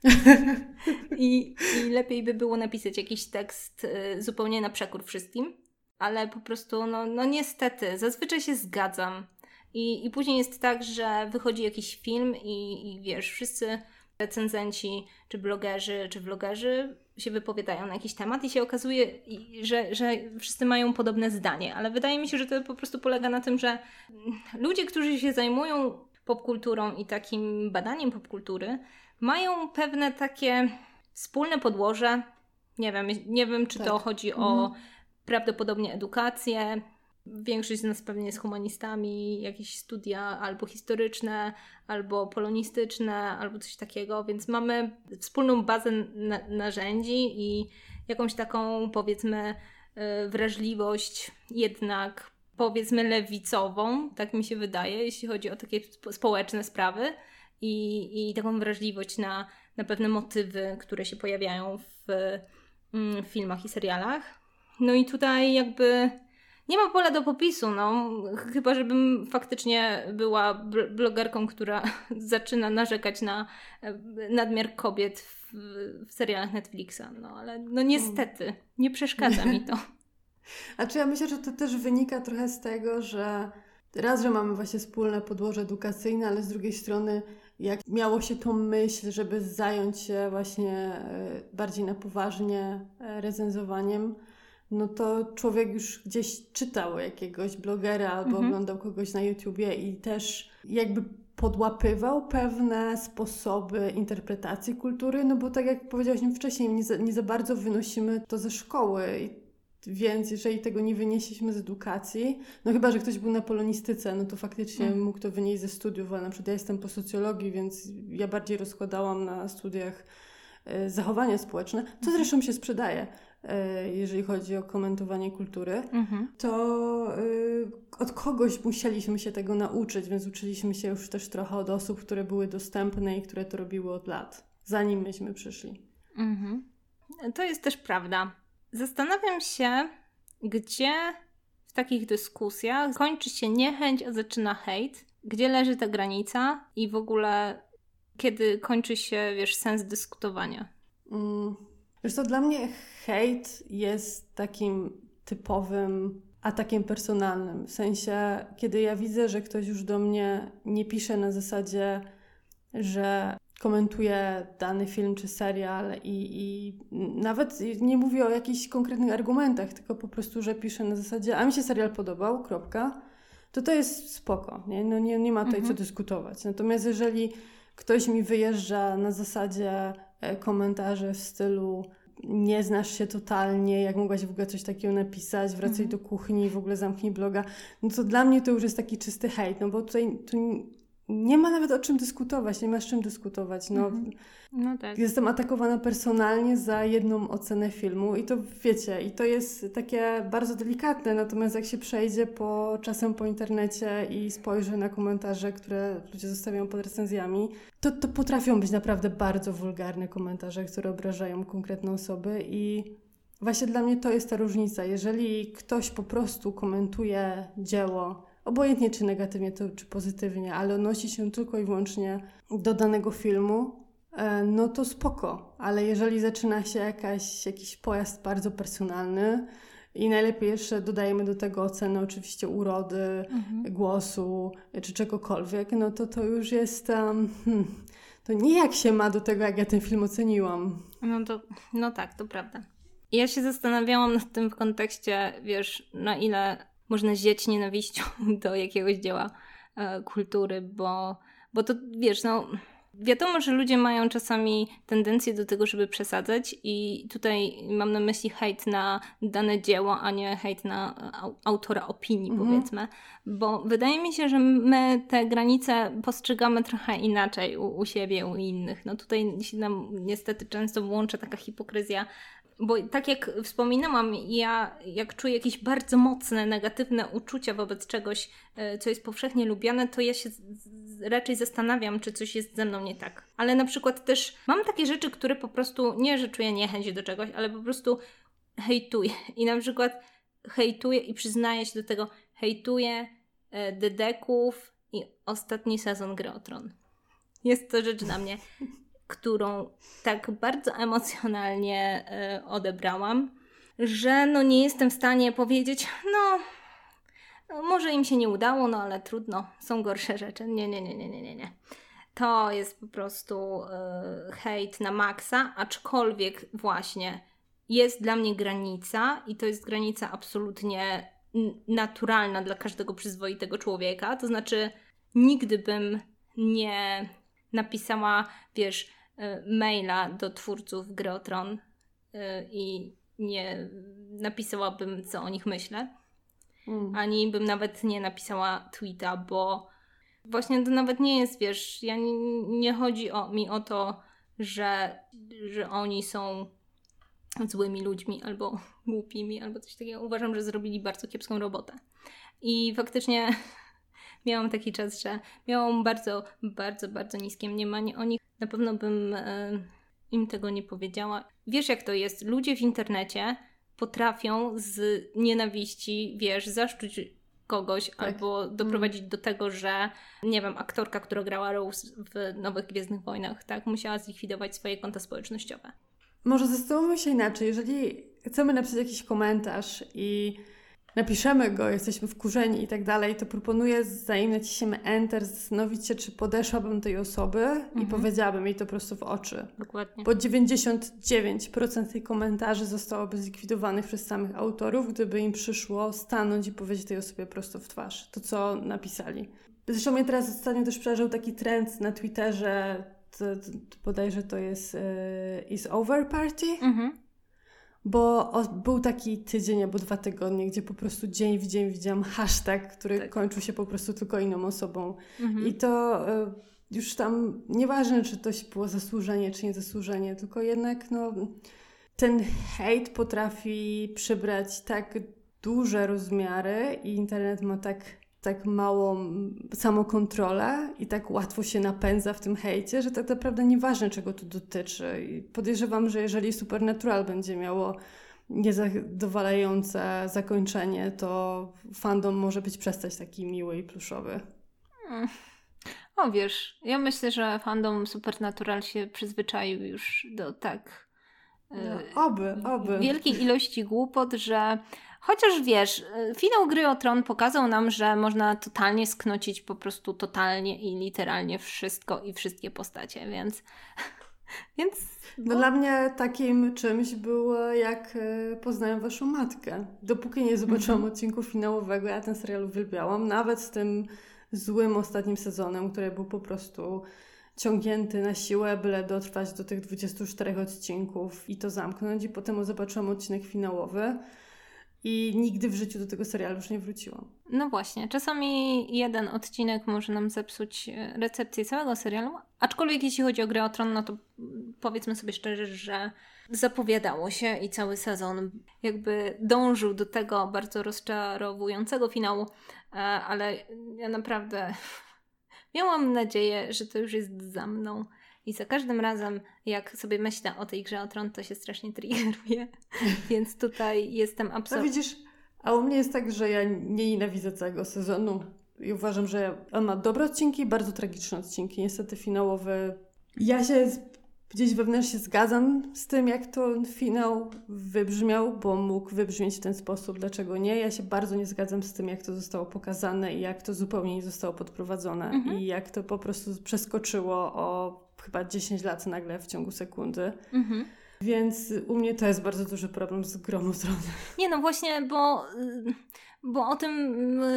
I, I lepiej by było napisać jakiś tekst y, zupełnie na przekór wszystkim, ale po prostu, no, no niestety, zazwyczaj się zgadzam. I, I później jest tak, że wychodzi jakiś film i, i wiesz, wszyscy recenzenci, czy blogerzy, czy vlogerzy się wypowiadają na jakiś temat i się okazuje, że, że wszyscy mają podobne zdanie, ale wydaje mi się, że to po prostu polega na tym, że ludzie, którzy się zajmują popkulturą i takim badaniem popkultury, mają pewne takie wspólne podłoże. Nie wiem, nie wiem, czy tak. to chodzi o mhm. prawdopodobnie edukację, Większość z nas pewnie jest humanistami, jakieś studia albo historyczne, albo polonistyczne, albo coś takiego, więc mamy wspólną bazę na narzędzi i jakąś taką, powiedzmy, y, wrażliwość jednak, powiedzmy, lewicową, tak mi się wydaje, jeśli chodzi o takie społeczne sprawy i, i taką wrażliwość na, na pewne motywy, które się pojawiają w, mm, w filmach i serialach. No i tutaj jakby nie ma pola do popisu, no. Chyba, żebym faktycznie była blogerką, która zaczyna narzekać na e, nadmiar kobiet w, w serialach Netflixa. No ale no niestety, nie przeszkadza mi to. A czy ja myślę, że to też wynika trochę z tego, że raz, że mamy właśnie wspólne podłoże edukacyjne, ale z drugiej strony jak miało się tą myśl, żeby zająć się właśnie e, bardziej na poważnie e, recenzowaniem, no to człowiek już gdzieś czytał jakiegoś blogera albo mhm. oglądał kogoś na YouTubie i też jakby podłapywał pewne sposoby interpretacji kultury, no bo tak jak powiedziałaś wcześniej, nie za, nie za bardzo wynosimy to ze szkoły. Więc jeżeli tego nie wynieśliśmy z edukacji, no chyba, że ktoś był na polonistyce, no to faktycznie mm. mógł to wynieść ze studiów, ale na przykład ja jestem po socjologii, więc ja bardziej rozkładałam na studiach y, zachowania społeczne, co mhm. zresztą się sprzedaje. E, jeżeli chodzi o komentowanie kultury, mhm. to y, od kogoś musieliśmy się tego nauczyć, więc uczyliśmy się już też trochę od osób, które były dostępne i które to robiły od lat, zanim myśmy przyszli. Mhm. To jest też prawda. Zastanawiam się, gdzie w takich dyskusjach kończy się niechęć, a zaczyna hejt. Gdzie leży ta granica i w ogóle kiedy kończy się, wiesz, sens dyskutowania? Mm. Wiesz to dla mnie hejt jest takim typowym atakiem personalnym. W sensie, kiedy ja widzę, że ktoś już do mnie nie pisze na zasadzie, że komentuje dany film czy serial i, i nawet nie mówię o jakichś konkretnych argumentach, tylko po prostu, że pisze na zasadzie, a mi się serial podobał, kropka, to to jest spoko, nie, no nie, nie ma tutaj mhm. co dyskutować. Natomiast jeżeli ktoś mi wyjeżdża na zasadzie e, komentarzy w stylu nie znasz się totalnie, jak mogłaś w ogóle coś takiego napisać, wracaj mhm. do kuchni, w ogóle zamknij bloga, no to dla mnie to już jest taki czysty hejt, no bo tutaj tu nie ma nawet o czym dyskutować, nie ma z czym dyskutować. No, mhm. no tak. Jestem atakowana personalnie za jedną ocenę filmu i to wiecie, i to jest takie bardzo delikatne, natomiast jak się przejdzie po czasem po internecie i spojrzy na komentarze, które ludzie zostawiają pod recenzjami, to, to potrafią być naprawdę bardzo wulgarne komentarze, które obrażają konkretne osoby i właśnie dla mnie to jest ta różnica. Jeżeli ktoś po prostu komentuje dzieło obojętnie czy negatywnie, to, czy pozytywnie, ale odnosi się tylko i wyłącznie do danego filmu, e, no to spoko. Ale jeżeli zaczyna się jakaś, jakiś pojazd bardzo personalny, i najlepiej jeszcze dodajemy do tego ocenę oczywiście urody, mhm. głosu czy czegokolwiek, no to to już jest. Um, hmm, to nie jak się ma do tego, jak ja ten film oceniłam. No, to, no tak, to prawda. Ja się zastanawiałam nad tym w kontekście, wiesz, na ile można zjeść nienawiścią do jakiegoś dzieła e, kultury, bo, bo to wiesz, no. Wiadomo, że ludzie mają czasami tendencję do tego, żeby przesadzać, i tutaj mam na myśli hejt na dane dzieło, a nie hejt na autora opinii, mhm. powiedzmy, bo wydaje mi się, że my te granice postrzegamy trochę inaczej u, u siebie, u innych. No tutaj się nam niestety często włącza taka hipokryzja bo tak jak wspominałam, ja jak czuję jakieś bardzo mocne, negatywne uczucia wobec czegoś, e, co jest powszechnie lubiane, to ja się raczej zastanawiam, czy coś jest ze mną nie tak. Ale na przykład też mam takie rzeczy, które po prostu, nie że czuję niechęć do czegoś, ale po prostu hejtuję. I na przykład hejtuję i przyznaję się do tego, hejtuję e, Dedeków i ostatni sezon Gry o Tron. Jest to rzecz dla mnie którą tak bardzo emocjonalnie y, odebrałam, że no nie jestem w stanie powiedzieć, no może im się nie udało, no ale trudno, są gorsze rzeczy. Nie, nie, nie, nie, nie, nie. to jest po prostu yy, hejt na maksa, aczkolwiek właśnie jest dla mnie granica i to jest granica absolutnie naturalna dla każdego przyzwoitego człowieka. To znaczy, nigdy bym nie napisała, wiesz, y, maila do twórców Greotron y, i nie napisałabym, co o nich myślę. Mm. Ani bym nawet nie napisała tweeta, bo właśnie to nawet nie jest, wiesz, ja nie, nie chodzi o, mi o to, że, że oni są złymi ludźmi albo głupimi, albo coś takiego. Uważam, że zrobili bardzo kiepską robotę. I faktycznie miałam taki czas, że miałam bardzo, bardzo, bardzo niskie mniemanie o nich. Na pewno bym e, im tego nie powiedziała. Wiesz, jak to jest? Ludzie w internecie potrafią z nienawiści, wiesz, zaszczuć kogoś tak. albo doprowadzić mm. do tego, że nie wiem, aktorka, która grała Rose w Nowych Gwiezdnych Wojnach, tak, musiała zlikwidować swoje konta społecznościowe. Może zastanówmy się inaczej. Jeżeli chcemy napisać jakiś komentarz i napiszemy go, jesteśmy wkurzeni i tak dalej, to proponuję, zanim naciśniemy Enter, zastanowić się, czy podeszłabym tej osoby mhm. i powiedziałabym jej to prosto w oczy. Dokładnie. Bo 99% tych komentarzy zostałoby zlikwidowanych przez samych autorów, gdyby im przyszło stanąć i powiedzieć tej osobie prosto w twarz to, co napisali. Zresztą mnie teraz ostatnio też przeżył taki trend na Twitterze, to, to, to bodajże to jest y, Is Over Party. Mhm bo był taki tydzień albo dwa tygodnie, gdzie po prostu dzień w dzień widziałam hashtag, który tak. kończył się po prostu tylko inną osobą. Mhm. I to y, już tam nieważne, czy to było zasłużenie, czy niezasłużenie, tylko jednak no, ten hejt potrafi przybrać tak duże rozmiary i internet ma tak tak małą samokontrolę i tak łatwo się napędza w tym hejcie, że tak naprawdę nieważne czego to dotyczy. I podejrzewam, że jeżeli Supernatural będzie miało niezadowalające zakończenie, to fandom może być przestać taki miły i pluszowy. Hmm. O wiesz, ja myślę, że fandom Supernatural się przyzwyczaił już do tak no, oby, oby. wielkiej ilości głupot, że Chociaż wiesz, y, finał gry o tron pokazał nam, że można totalnie sknocić po prostu totalnie i literalnie wszystko i wszystkie postacie, więc. więc no. Dla mnie takim czymś było, jak y, poznałem Waszą matkę. Dopóki nie zobaczyłam mm -hmm. odcinku finałowego, ja ten serial uwielbiałam, nawet z tym złym ostatnim sezonem, który był po prostu ciągnięty na siłę, byle dotrwać do tych 24 odcinków i to zamknąć. I potem zobaczyłam odcinek finałowy i nigdy w życiu do tego serialu już nie wróciłam. No właśnie, czasami jeden odcinek może nam zepsuć e, recepcję całego serialu, aczkolwiek jeśli chodzi o grę o Tron, no to powiedzmy sobie szczerze, że zapowiadało się i cały sezon jakby dążył do tego bardzo rozczarowującego finału, e, ale ja naprawdę miałam nadzieję, że to już jest za mną i za każdym razem, jak sobie myślę o tej grze o tron, to się strasznie triggeruje. Więc tutaj jestem absolutnie. No widzisz, a u mnie jest tak, że ja nie nienawidzę całego sezonu. I uważam, że on ma dobre odcinki bardzo tragiczne odcinki. Niestety finałowy. Ja się gdzieś wewnętrznie zgadzam z tym, jak to finał wybrzmiał, bo mógł wybrzmieć w ten sposób, dlaczego nie. Ja się bardzo nie zgadzam z tym, jak to zostało pokazane i jak to zupełnie nie zostało podprowadzone mhm. i jak to po prostu przeskoczyło o chyba 10 lat nagle w ciągu sekundy. Mhm. Więc u mnie to jest bardzo duży problem z gromu strony. Nie no właśnie, bo, bo o tym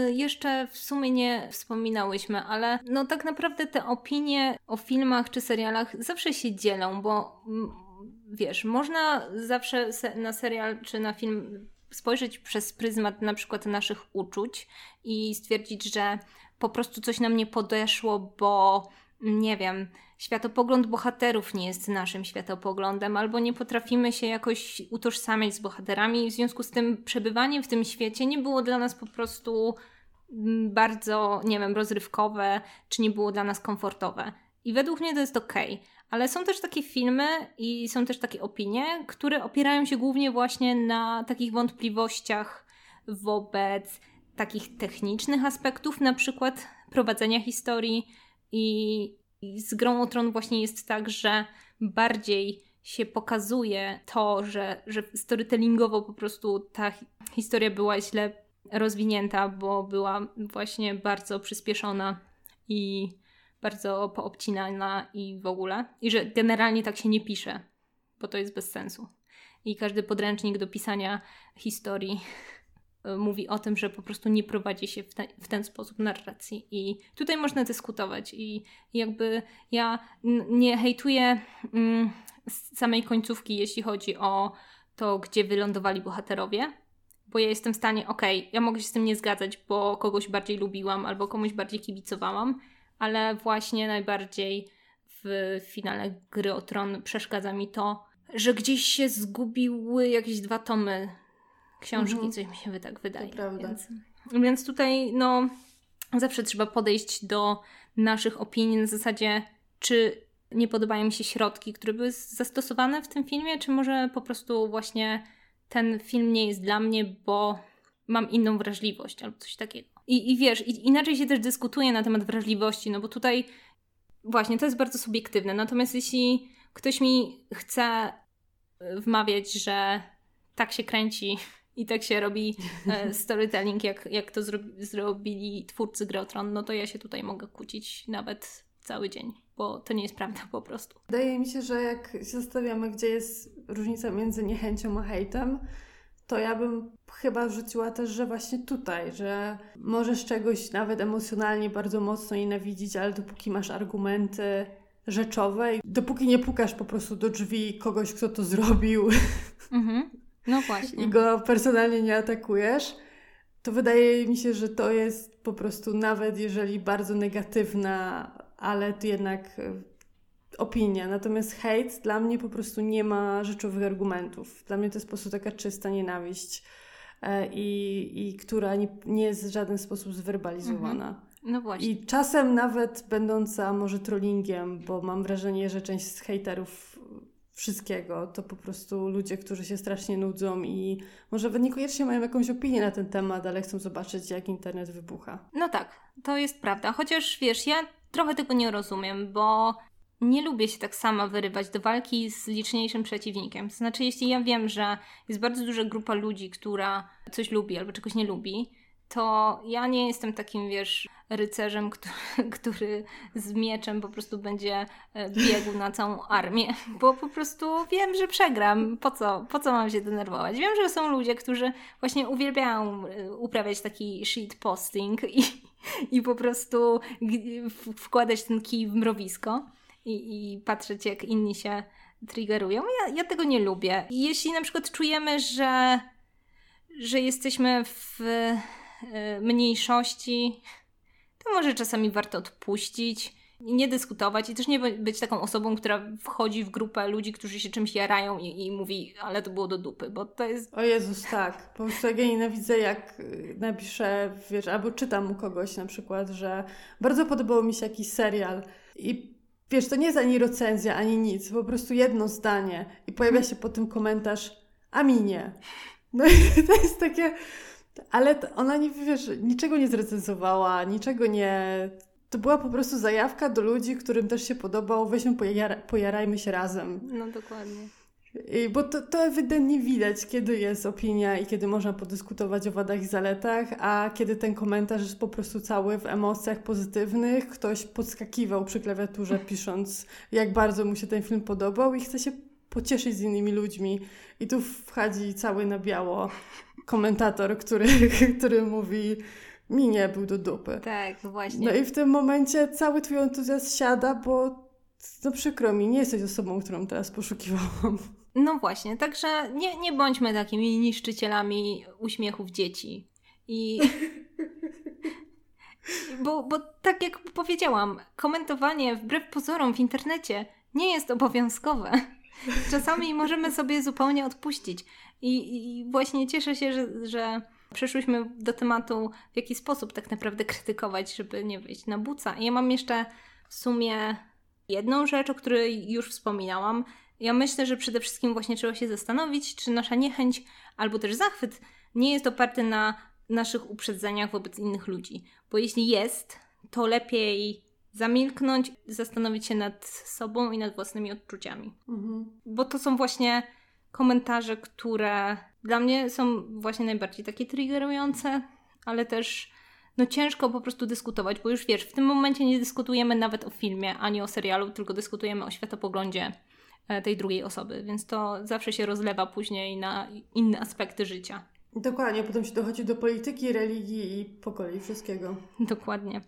jeszcze w sumie nie wspominałyśmy, ale no tak naprawdę te opinie o filmach czy serialach zawsze się dzielą, bo wiesz, można zawsze na serial czy na film spojrzeć przez pryzmat na przykład naszych uczuć i stwierdzić, że po prostu coś nam nie podeszło, bo nie wiem, światopogląd bohaterów nie jest naszym światopoglądem, albo nie potrafimy się jakoś utożsamiać z bohaterami, w związku z tym przebywanie w tym świecie nie było dla nas po prostu mm, bardzo, nie wiem, rozrywkowe, czy nie było dla nas komfortowe. I według mnie to jest ok, ale są też takie filmy i są też takie opinie, które opierają się głównie właśnie na takich wątpliwościach wobec takich technicznych aspektów, na przykład prowadzenia historii, i, I z Grą o Tron właśnie jest tak, że bardziej się pokazuje to, że, że storytellingowo po prostu ta historia była źle rozwinięta, bo była właśnie bardzo przyspieszona i bardzo poobcinana i w ogóle. I że generalnie tak się nie pisze, bo to jest bez sensu. I każdy podręcznik do pisania historii mówi o tym, że po prostu nie prowadzi się w, te, w ten sposób narracji. I tutaj można dyskutować. I jakby ja nie hejtuję mm, samej końcówki, jeśli chodzi o to, gdzie wylądowali bohaterowie, bo ja jestem w stanie, okej, okay, ja mogę się z tym nie zgadzać, bo kogoś bardziej lubiłam albo komuś bardziej kibicowałam, ale właśnie najbardziej w finale gry o tron przeszkadza mi to, że gdzieś się zgubiły jakieś dwa tomy książki, mhm. coś mi się tak wydaje. To prawda. Więc, więc tutaj no zawsze trzeba podejść do naszych opinii na zasadzie, czy nie podobają mi się środki, które były zastosowane w tym filmie, czy może po prostu właśnie ten film nie jest dla mnie, bo mam inną wrażliwość albo coś takiego. I, i wiesz, i, inaczej się też dyskutuje na temat wrażliwości, no bo tutaj właśnie to jest bardzo subiektywne. Natomiast jeśli ktoś mi chce wmawiać, że tak się kręci i tak się robi e, storytelling, jak, jak to zro zrobili twórcy Grotron, no to ja się tutaj mogę kłócić nawet cały dzień, bo to nie jest prawda po prostu. Wydaje mi się, że jak się zastanawiamy, gdzie jest różnica między niechęcią a hejtem, to ja bym chyba rzuciła też, że właśnie tutaj, że możesz czegoś nawet emocjonalnie bardzo mocno nienawidzić, ale dopóki masz argumenty rzeczowe dopóki nie pukasz po prostu do drzwi kogoś, kto to zrobił, mhm. No właśnie. I go personalnie nie atakujesz, to wydaje mi się, że to jest po prostu nawet jeżeli bardzo negatywna, ale to jednak e, opinia. Natomiast hejt dla mnie po prostu nie ma rzeczowych argumentów. Dla mnie to jest po prostu taka czysta nienawiść e, i, i która nie, nie jest w żaden sposób zwerbalizowana. Mhm. No właśnie. I czasem nawet będąca może trollingiem, bo mam wrażenie, że część z hejterów wszystkiego. To po prostu ludzie, którzy się strasznie nudzą i może niekoniecznie mają jakąś opinię na ten temat, ale chcą zobaczyć, jak internet wybucha. No tak, to jest prawda. Chociaż wiesz, ja trochę tego nie rozumiem, bo nie lubię się tak sama wyrywać do walki z liczniejszym przeciwnikiem. Znaczy, jeśli ja wiem, że jest bardzo duża grupa ludzi, która coś lubi albo czegoś nie lubi, to ja nie jestem takim, wiesz, rycerzem, który, który z mieczem po prostu będzie e, biegł na całą armię, bo po prostu wiem, że przegram. Po co, po co mam się denerwować? Wiem, że są ludzie, którzy właśnie uwielbiają e, uprawiać taki shit posting i, i po prostu wkładać ten kij w mrowisko i, i patrzeć, jak inni się triggerują. Ja, ja tego nie lubię. Jeśli na przykład czujemy, że, że jesteśmy w mniejszości, to może czasami warto odpuścić, nie dyskutować i też nie być taką osobą, która wchodzi w grupę ludzi, którzy się czymś jarają i, i mówi, ale to było do dupy, bo to jest... O Jezus, tak. Po prostu ja nienawidzę, jak y, napiszę, wiesz, albo czytam u kogoś na przykład, że bardzo podobał mi się jakiś serial i wiesz, to nie jest ani recenzja, ani nic, po prostu jedno zdanie i pojawia się po tym komentarz, a mi nie. No i to jest takie ale ona nie, wiesz, niczego nie zrecenzowała, niczego nie... To była po prostu zajawka do ludzi, którym też się podobał, weźmy, pojara, pojarajmy się razem. No dokładnie. I, bo to, to ewidentnie widać, kiedy jest opinia i kiedy można podyskutować o wadach i zaletach, a kiedy ten komentarz jest po prostu cały w emocjach pozytywnych. Ktoś podskakiwał przy klawiaturze, pisząc, jak bardzo mu się ten film podobał i chce się pocieszyć z innymi ludźmi. I tu wchodzi cały na biało komentator, który, który mówi mi nie był do dupy. Tak, no właśnie. No i w tym momencie cały twój entuzjazm siada, bo no przykro mi, nie jesteś osobą, którą teraz poszukiwałam. No właśnie, także nie, nie bądźmy takimi niszczycielami uśmiechów dzieci. I... bo, bo tak jak powiedziałam, komentowanie wbrew pozorom w internecie nie jest obowiązkowe. Czasami możemy sobie zupełnie odpuścić. I, I, właśnie cieszę się, że, że przeszłyśmy do tematu, w jaki sposób tak naprawdę krytykować, żeby nie wyjść na buca. I ja mam jeszcze w sumie jedną rzecz, o której już wspominałam. Ja myślę, że przede wszystkim właśnie trzeba się zastanowić, czy nasza niechęć albo też zachwyt nie jest oparty na naszych uprzedzeniach wobec innych ludzi. Bo jeśli jest, to lepiej zamilknąć, zastanowić się nad sobą i nad własnymi odczuciami. Mhm. Bo to są właśnie komentarze, które dla mnie są właśnie najbardziej takie triggerujące, ale też no ciężko po prostu dyskutować, bo już wiesz, w tym momencie nie dyskutujemy nawet o filmie, ani o serialu, tylko dyskutujemy o światopoglądzie e, tej drugiej osoby, więc to zawsze się rozlewa później na inne aspekty życia. Dokładnie, potem się dochodzi do polityki, religii i po kolei wszystkiego. Dokładnie.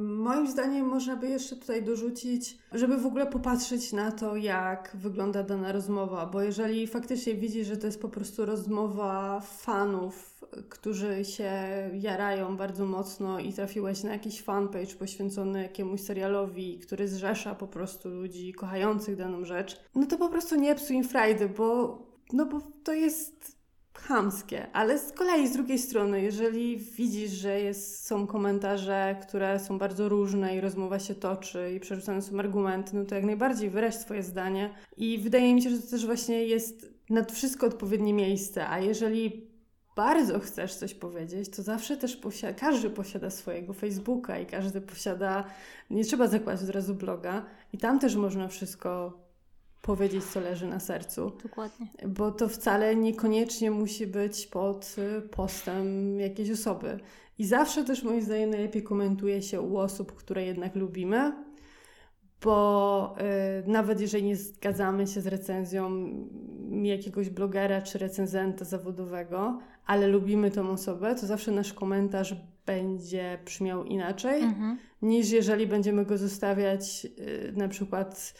Moim zdaniem można by jeszcze tutaj dorzucić, żeby w ogóle popatrzeć na to, jak wygląda dana rozmowa, bo jeżeli faktycznie widzisz, że to jest po prostu rozmowa fanów, którzy się jarają bardzo mocno i trafiłeś na jakiś fanpage poświęcony jakiemuś serialowi, który zrzesza po prostu ludzi kochających daną rzecz, no to po prostu nie psuj im frajdy, bo, no bo to jest chamskie, ale z kolei z drugiej strony, jeżeli widzisz, że jest, są komentarze, które są bardzo różne i rozmowa się toczy i przerzucane są argumenty, no to jak najbardziej wyraź swoje zdanie. I wydaje mi się, że to też właśnie jest nad wszystko odpowiednie miejsce, a jeżeli bardzo chcesz coś powiedzieć, to zawsze też posiada, każdy posiada swojego Facebooka i każdy posiada, nie trzeba zakładać od razu bloga i tam też można wszystko powiedzieć, co leży na sercu. Dokładnie. Bo to wcale niekoniecznie musi być pod y, postem jakiejś osoby. I zawsze też moim zdaniem najlepiej komentuje się u osób, które jednak lubimy, bo y, nawet jeżeli nie zgadzamy się z recenzją jakiegoś blogera czy recenzenta zawodowego, ale lubimy tą osobę, to zawsze nasz komentarz będzie brzmiał inaczej, mhm. niż jeżeli będziemy go zostawiać y, na przykład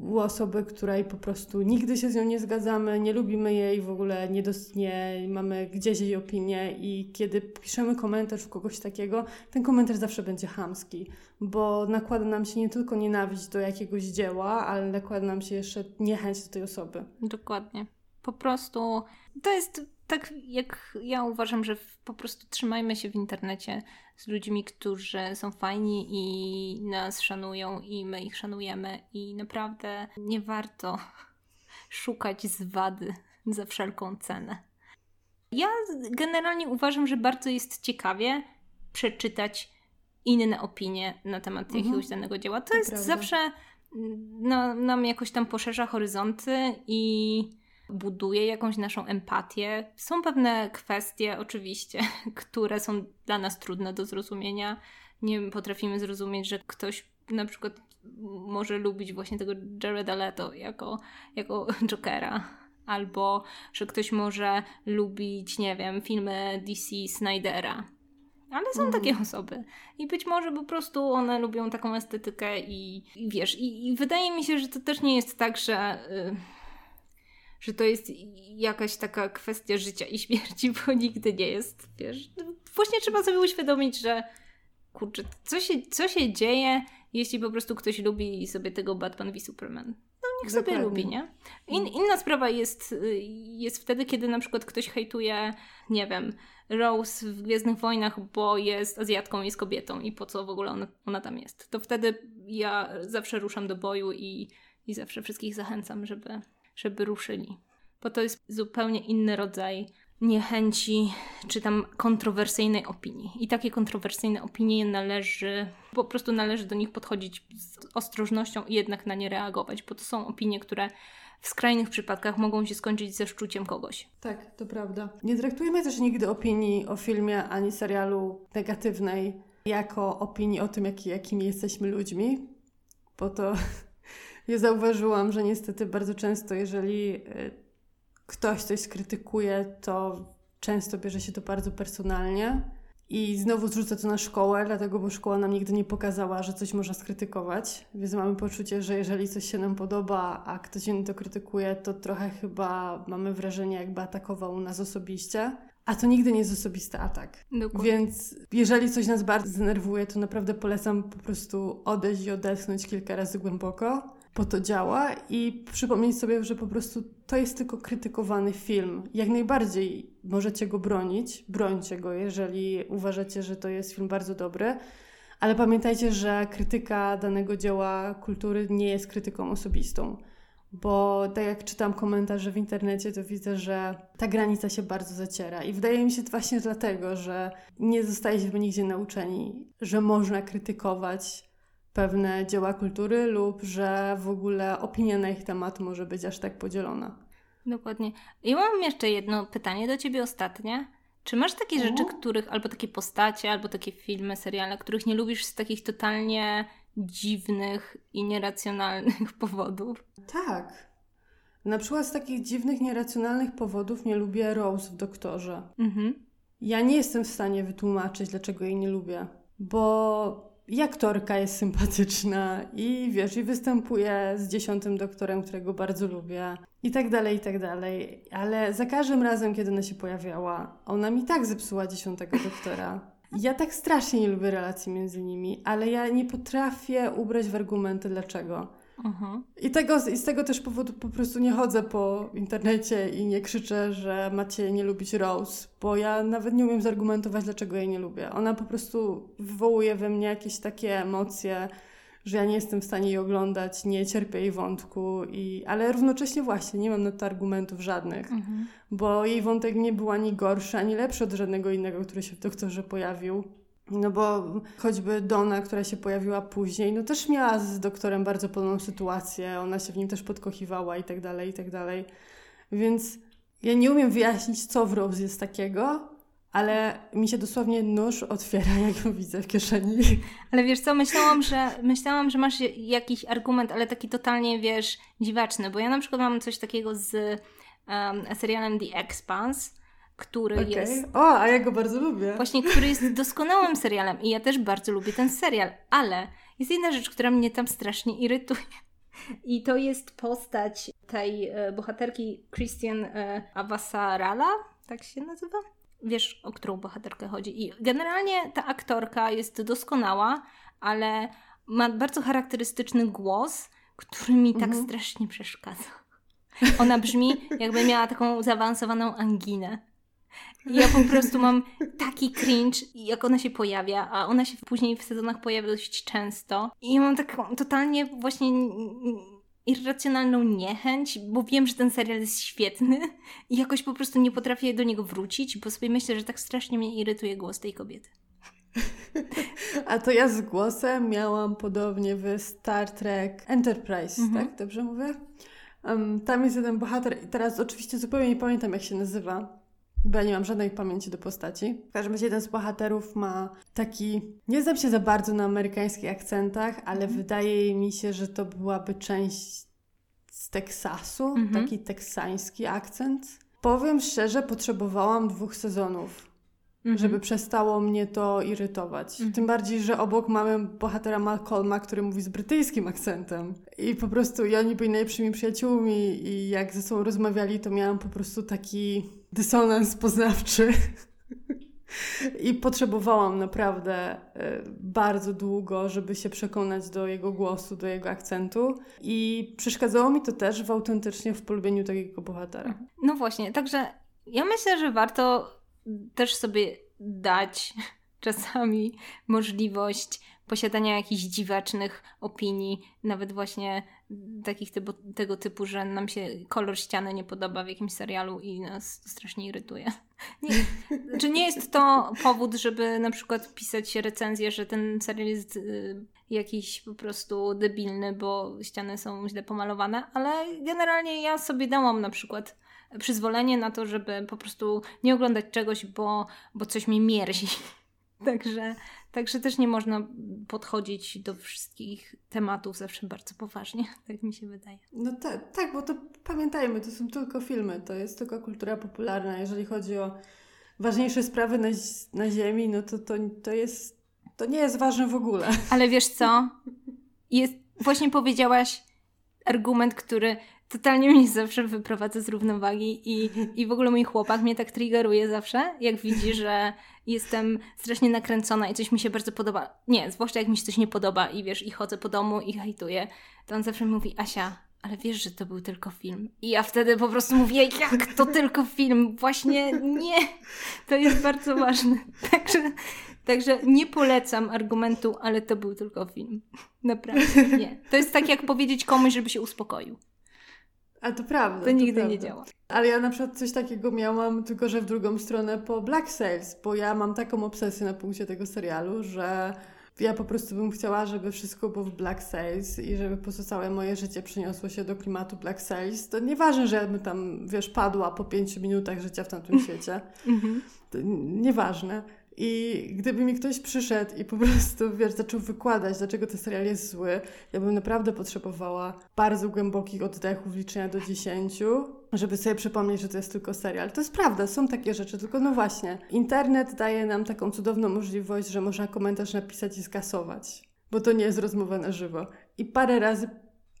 u osoby, której po prostu nigdy się z nią nie zgadzamy, nie lubimy jej, w ogóle nie, dos- nie mamy gdzieś jej opinię i kiedy piszemy komentarz u kogoś takiego, ten komentarz zawsze będzie chamski, bo nakłada nam się nie tylko nienawiść do jakiegoś dzieła, ale nakłada nam się jeszcze niechęć do tej osoby. Dokładnie. Po prostu to jest tak, jak ja uważam, że po prostu trzymajmy się w internecie z ludźmi, którzy są fajni i nas szanują i my ich szanujemy i naprawdę nie warto szukać zwady za wszelką cenę. Ja generalnie uważam, że bardzo jest ciekawie przeczytać inne opinie na temat mhm. jakiegoś danego dzieła. To, to jest prawda. zawsze no, nam jakoś tam poszerza horyzonty i buduje jakąś naszą empatię. Są pewne kwestie, oczywiście, które są dla nas trudne do zrozumienia. Nie potrafimy zrozumieć, że ktoś na przykład może lubić właśnie tego Jareda Leto jako, jako Jokera. Albo, że ktoś może lubić, nie wiem, filmy DC Snydera. Ale są mm. takie osoby. I być może po prostu one lubią taką estetykę i, i wiesz, i, i, wydaje mi się, że to też nie jest tak, że... Yy, że to jest jakaś taka kwestia życia i śmierci, bo nigdy nie jest, wiesz. Właśnie trzeba sobie uświadomić, że kurczę, co się, co się dzieje, jeśli po prostu ktoś lubi sobie tego Batman v Superman. No niech Dokładnie. sobie lubi, nie? In, inna sprawa jest, jest wtedy, kiedy na przykład ktoś hejtuje, nie wiem, Rose w Gwiezdnych Wojnach, bo jest Azjatką, jest kobietą i po co w ogóle ona, ona tam jest. To wtedy ja zawsze ruszam do boju i, i zawsze wszystkich zachęcam, żeby żeby ruszyli. Bo to jest zupełnie inny rodzaj niechęci czy tam kontrowersyjnej opinii. I takie kontrowersyjne opinie należy, po prostu należy do nich podchodzić z ostrożnością i jednak na nie reagować, bo to są opinie, które w skrajnych przypadkach mogą się skończyć ze szczuciem kogoś. Tak, to prawda. Nie traktujmy też nigdy opinii o filmie ani serialu negatywnej jako opinii o tym, jaki, jakimi jesteśmy ludźmi, bo to ja zauważyłam, że niestety bardzo często, jeżeli y, ktoś coś skrytykuje, to często bierze się to bardzo personalnie. I znowu zrzucę to na szkołę, dlatego bo szkoła nam nigdy nie pokazała, że coś można skrytykować. Więc mamy poczucie, że jeżeli coś się nam podoba, a ktoś inny to krytykuje, to trochę chyba mamy wrażenie, jakby atakował nas osobiście. A to nigdy nie jest osobisty atak. Dokładnie. Więc jeżeli coś nas bardzo zdenerwuje, to naprawdę polecam po prostu odejść i odetchnąć kilka razy głęboko po to działa i przypomnieć sobie, że po prostu to jest tylko krytykowany film. Jak najbardziej możecie go bronić, brońcie go, jeżeli uważacie, że to jest film bardzo dobry, ale pamiętajcie, że krytyka danego dzieła kultury nie jest krytyką osobistą. Bo tak jak czytam komentarze w internecie, to widzę, że ta granica się bardzo zaciera. I wydaje mi się to właśnie dlatego, że nie zostaliśmy nigdzie nauczeni, że można krytykować pewne dzieła kultury lub że w ogóle opinia na ich temat może być aż tak podzielona. Dokładnie. I mam jeszcze jedno pytanie do Ciebie ostatnie. Czy masz takie rzeczy, których, albo takie postacie, albo takie filmy, seriale, których nie lubisz z takich totalnie dziwnych i nieracjonalnych powodów? Tak. Na przykład z takich dziwnych, nieracjonalnych powodów nie lubię Rose w Doktorze. Mhm. Ja nie jestem w stanie wytłumaczyć, dlaczego jej nie lubię. Bo i aktorka jest sympatyczna i wiesz, i występuje z dziesiątym doktorem, którego bardzo lubię i tak dalej, i tak dalej. Ale za każdym razem, kiedy ona się pojawiała, ona mi tak zepsuła dziesiątego doktora. Ja tak strasznie nie lubię relacji między nimi, ale ja nie potrafię ubrać w argumenty dlaczego. I, tego, I z tego też powodu po prostu nie chodzę po internecie i nie krzyczę, że macie nie lubić Rose, bo ja nawet nie umiem zargumentować, dlaczego jej nie lubię. Ona po prostu wywołuje we mnie jakieś takie emocje, że ja nie jestem w stanie jej oglądać, nie cierpię jej wątku, i, ale równocześnie właśnie nie mam na to argumentów żadnych, mhm. bo jej wątek nie był ani gorszy, ani lepszy od żadnego innego, który się w doktorze pojawił. No bo choćby Donna, która się pojawiła później, no też miała z doktorem bardzo podobną sytuację, ona się w nim też podkochiwała i tak dalej, i tak dalej. Więc ja nie umiem wyjaśnić, co w Rose jest takiego, ale mi się dosłownie nóż otwiera, jak ją widzę w kieszeni. Ale wiesz co, myślałam, że myślałam, że masz jakiś argument, ale taki totalnie, wiesz, dziwaczny, bo ja na przykład mam coś takiego z um, serialem The Expanse, który okay. jest. O, a ja go bardzo lubię. Właśnie, który jest doskonałym serialem i ja też bardzo lubię ten serial, ale jest jedna rzecz, która mnie tam strasznie irytuje. I to jest postać tej e, bohaterki Christian e, Avasarala, tak się nazywa? Wiesz, o którą bohaterkę chodzi. I generalnie ta aktorka jest doskonała, ale ma bardzo charakterystyczny głos, który mi tak mhm. strasznie przeszkadza. Ona brzmi, jakby miała taką zaawansowaną anginę. Ja po prostu mam taki cringe, jak ona się pojawia, a ona się później w sezonach pojawia dość często. I ja mam taką totalnie właśnie irracjonalną niechęć, bo wiem, że ten serial jest świetny i jakoś po prostu nie potrafię do niego wrócić, bo sobie myślę, że tak strasznie mnie irytuje głos tej kobiety. A to ja z głosem miałam podobnie w Star Trek Enterprise, mhm. tak? Dobrze mówię? Um, tam jest jeden bohater i teraz oczywiście zupełnie nie pamiętam jak się nazywa, bo ja nie mam żadnej pamięci do postaci. W każdym razie jeden z bohaterów ma taki, nie znam się za bardzo na amerykańskich akcentach, ale mhm. wydaje mi się, że to byłaby część z Teksasu, mhm. taki teksański akcent. Powiem szczerze, potrzebowałam dwóch sezonów, mhm. żeby przestało mnie to irytować. Mhm. Tym bardziej, że obok mamy bohatera Malcolma, który mówi z brytyjskim akcentem. I po prostu i oni byli najlepszymi przyjaciółmi i jak ze sobą rozmawiali, to miałam po prostu taki dysonans poznawczy. I potrzebowałam naprawdę e, bardzo długo, żeby się przekonać do jego głosu, do jego akcentu. I przeszkadzało mi to też w autentycznie w polubieniu takiego bohatera. No właśnie, także ja myślę, że warto też sobie dać czasami możliwość posiadania jakichś dziwacznych opinii, nawet właśnie takich typu, tego typu, że nam się kolor ściany nie podoba w jakimś serialu i nas strasznie irytuje. Nie, czy nie jest to powód, żeby na przykład pisać recenzję, że ten serial jest y, jakiś po prostu debilny, bo ściany są źle pomalowane, ale generalnie ja sobie dałam na przykład przyzwolenie na to, żeby po prostu nie oglądać czegoś, bo, bo coś mi mierzi. Także, także też nie można podchodzić do wszystkich tematów zawsze bardzo poważnie, tak mi się wydaje. No tak, tak, bo to pamiętajmy, to są tylko filmy, to jest tylko kultura popularna. Jeżeli chodzi o ważniejsze sprawy na, na Ziemi, no to, to, to jest, to nie jest ważne w ogóle. Ale wiesz co? Jest, właśnie powiedziałaś argument, który totalnie mnie zawsze wyprowadza z równowagi i, i w ogóle mój chłopak mnie tak triggeruje zawsze, jak widzi, że jestem strasznie nakręcona i coś mi się bardzo podoba. Nie, zwłaszcza jak mi się coś nie podoba i wiesz, i chodzę po domu i hejtuję, to on zawsze mówi, Asia, ale wiesz, że to był tylko film. I ja wtedy po prostu mówię, jak to tylko film? Właśnie nie. To jest bardzo ważne. Także, także nie polecam argumentu, ale to był tylko film. Naprawdę nie. To jest tak jak powiedzieć komuś, żeby się uspokoił. A to prawda. To, to nigdy prawda. nie działa. Ale ja na przykład coś takiego miałam, tylko że w drugą stronę po Black Sails, bo ja mam taką obsesję na punkcie tego serialu, że Ja po prostu bym chciała, żeby wszystko było w Black Sails i żeby pozostałe moje życie przeniosło się do klimatu Black Sails. To nieważne, że ja bym tam, wiesz, padła po pięciu minutach życia w tamtym świecie. Mhm. nieważne. I gdyby mi ktoś przyszedł i po prostu, wiesz, zaczął wykładać, dlaczego ten serial jest zły, ja bym naprawdę potrzebowała bardzo głębokich oddechów, liczenia do dziesięciu, żeby sobie przypomnieć, że to jest tylko serial. To jest prawda, są takie rzeczy, tylko no właśnie, internet daje nam taką cudowną możliwość, że można komentarz napisać i skasować, bo to nie jest rozmowa na żywo. I parę razy,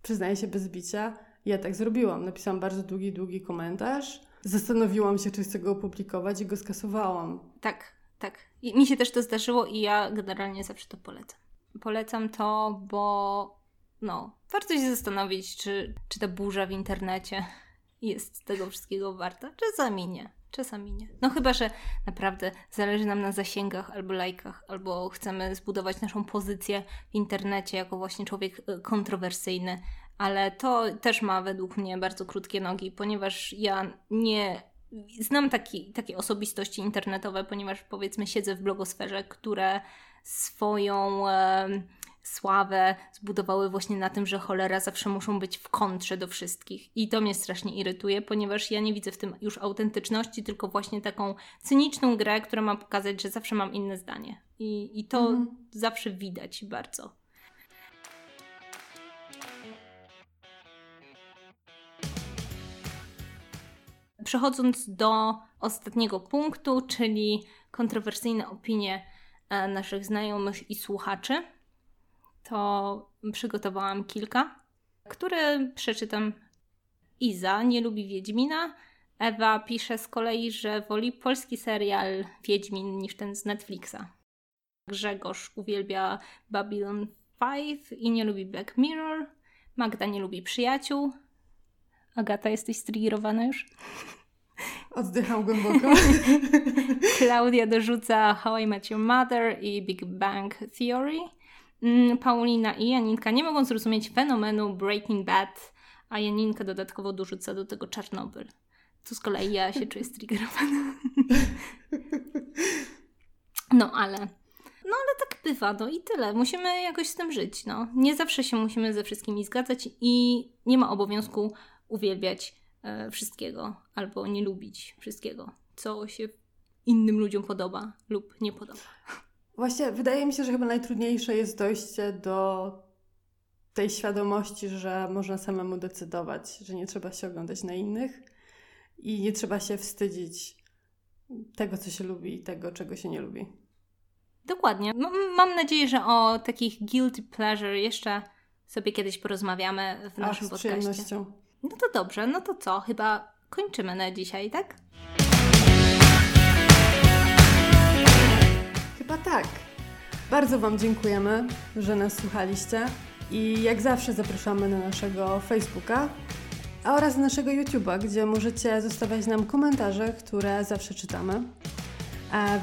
przyznaję się bez bicia, ja tak zrobiłam. Napisałam bardzo długi, długi komentarz, zastanowiłam się, czy chcę go opublikować i go skasowałam. Tak, tak. I mi się też to zdarzyło i ja generalnie zawsze to polecam. Polecam to, bo no, warto się zastanowić, czy, czy ta burza w internecie jest tego wszystkiego warta. Czasami nie. Czasami nie. No chyba, że naprawdę zależy nam na zasięgach albo lajkach, albo chcemy zbudować naszą pozycję w internecie jako właśnie człowiek e, kontrowersyjny, ale to też ma według mnie bardzo krótkie nogi, ponieważ ja nie znam taki, takie osobistości internetowe, ponieważ powiedzmy siedzę w blogosferze, które swoją e, sławę zbudowały właśnie na tym, że cholera zawsze muszą być w kontrze do wszystkich. I to mnie strasznie irytuje, ponieważ ja nie widzę w tym już autentyczności, tylko właśnie taką cyniczną grę, która ma pokazać, że zawsze mam inne zdanie. I, i to mhm. zawsze widać bardzo. Przechodząc do ostatniego punktu, czyli kontrowersyjne opinie e, naszych znajomych i słuchaczy, to przygotowałam kilka, które przeczytam. Iza nie lubi Wiedźmina. Ewa pisze z kolei, że woli polski serial Wiedźmin niż ten z Netflixa. Grzegorz uwielbia Babylon 5 i nie lubi Black Mirror. Magda nie lubi przyjaciół. Agata, jesteś striggerowana już? Oddycham głęboko. Klaudia dorzuca How I Met Your Mother i Big Bang Theory. Mm, Paulina i Janinka nie mogą zrozumieć fenomenu Breaking Bad, a Janinka dodatkowo dorzuca do tego Czarnobyl. Tu z kolei ja się czuję striggerowana. No ale no ale tak bywa, no i tyle. Musimy jakoś z tym żyć, no. Nie zawsze się musimy ze wszystkimi zgadzać i nie ma obowiązku uwielbiać e, wszystkiego albo nie lubić wszystkiego, co się innym ludziom podoba lub nie podoba. Właśnie wydaje mi się, że chyba najtrudniejsze jest dojście do tej świadomości, że można samemu decydować, że nie trzeba się oglądać na innych i nie trzeba się wstydzić tego, co się lubi i tego, czego się nie lubi. Dokładnie. mam nadzieję, że o takich guilty pleasure jeszcze sobie kiedyś porozmawiamy w naszym Ach, z podcaście. No to dobrze, no to co? Chyba kończymy na dzisiaj, tak? Chyba tak. Bardzo Wam dziękujemy, że nas słuchaliście i jak zawsze zapraszamy na naszego Facebooka oraz naszego YouTube'a, gdzie możecie zostawiać nam komentarze, które zawsze czytamy.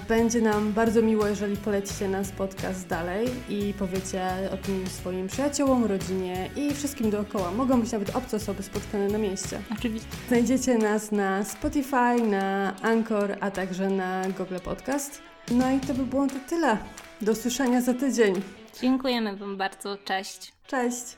Będzie nam bardzo miło, jeżeli polecicie nas podcast dalej i powiecie o tym swoim przyjaciołom, rodzinie i wszystkim dookoła. Mogą być nawet obce osoby spotkane na mieście. Oczywiście. Znajdziecie nas na Spotify, na Anchor, a także na Google Podcast. No i to by było to tyle. Do usłyszenia za tydzień. Dziękujemy Wam bardzo. Cześć. Cześć.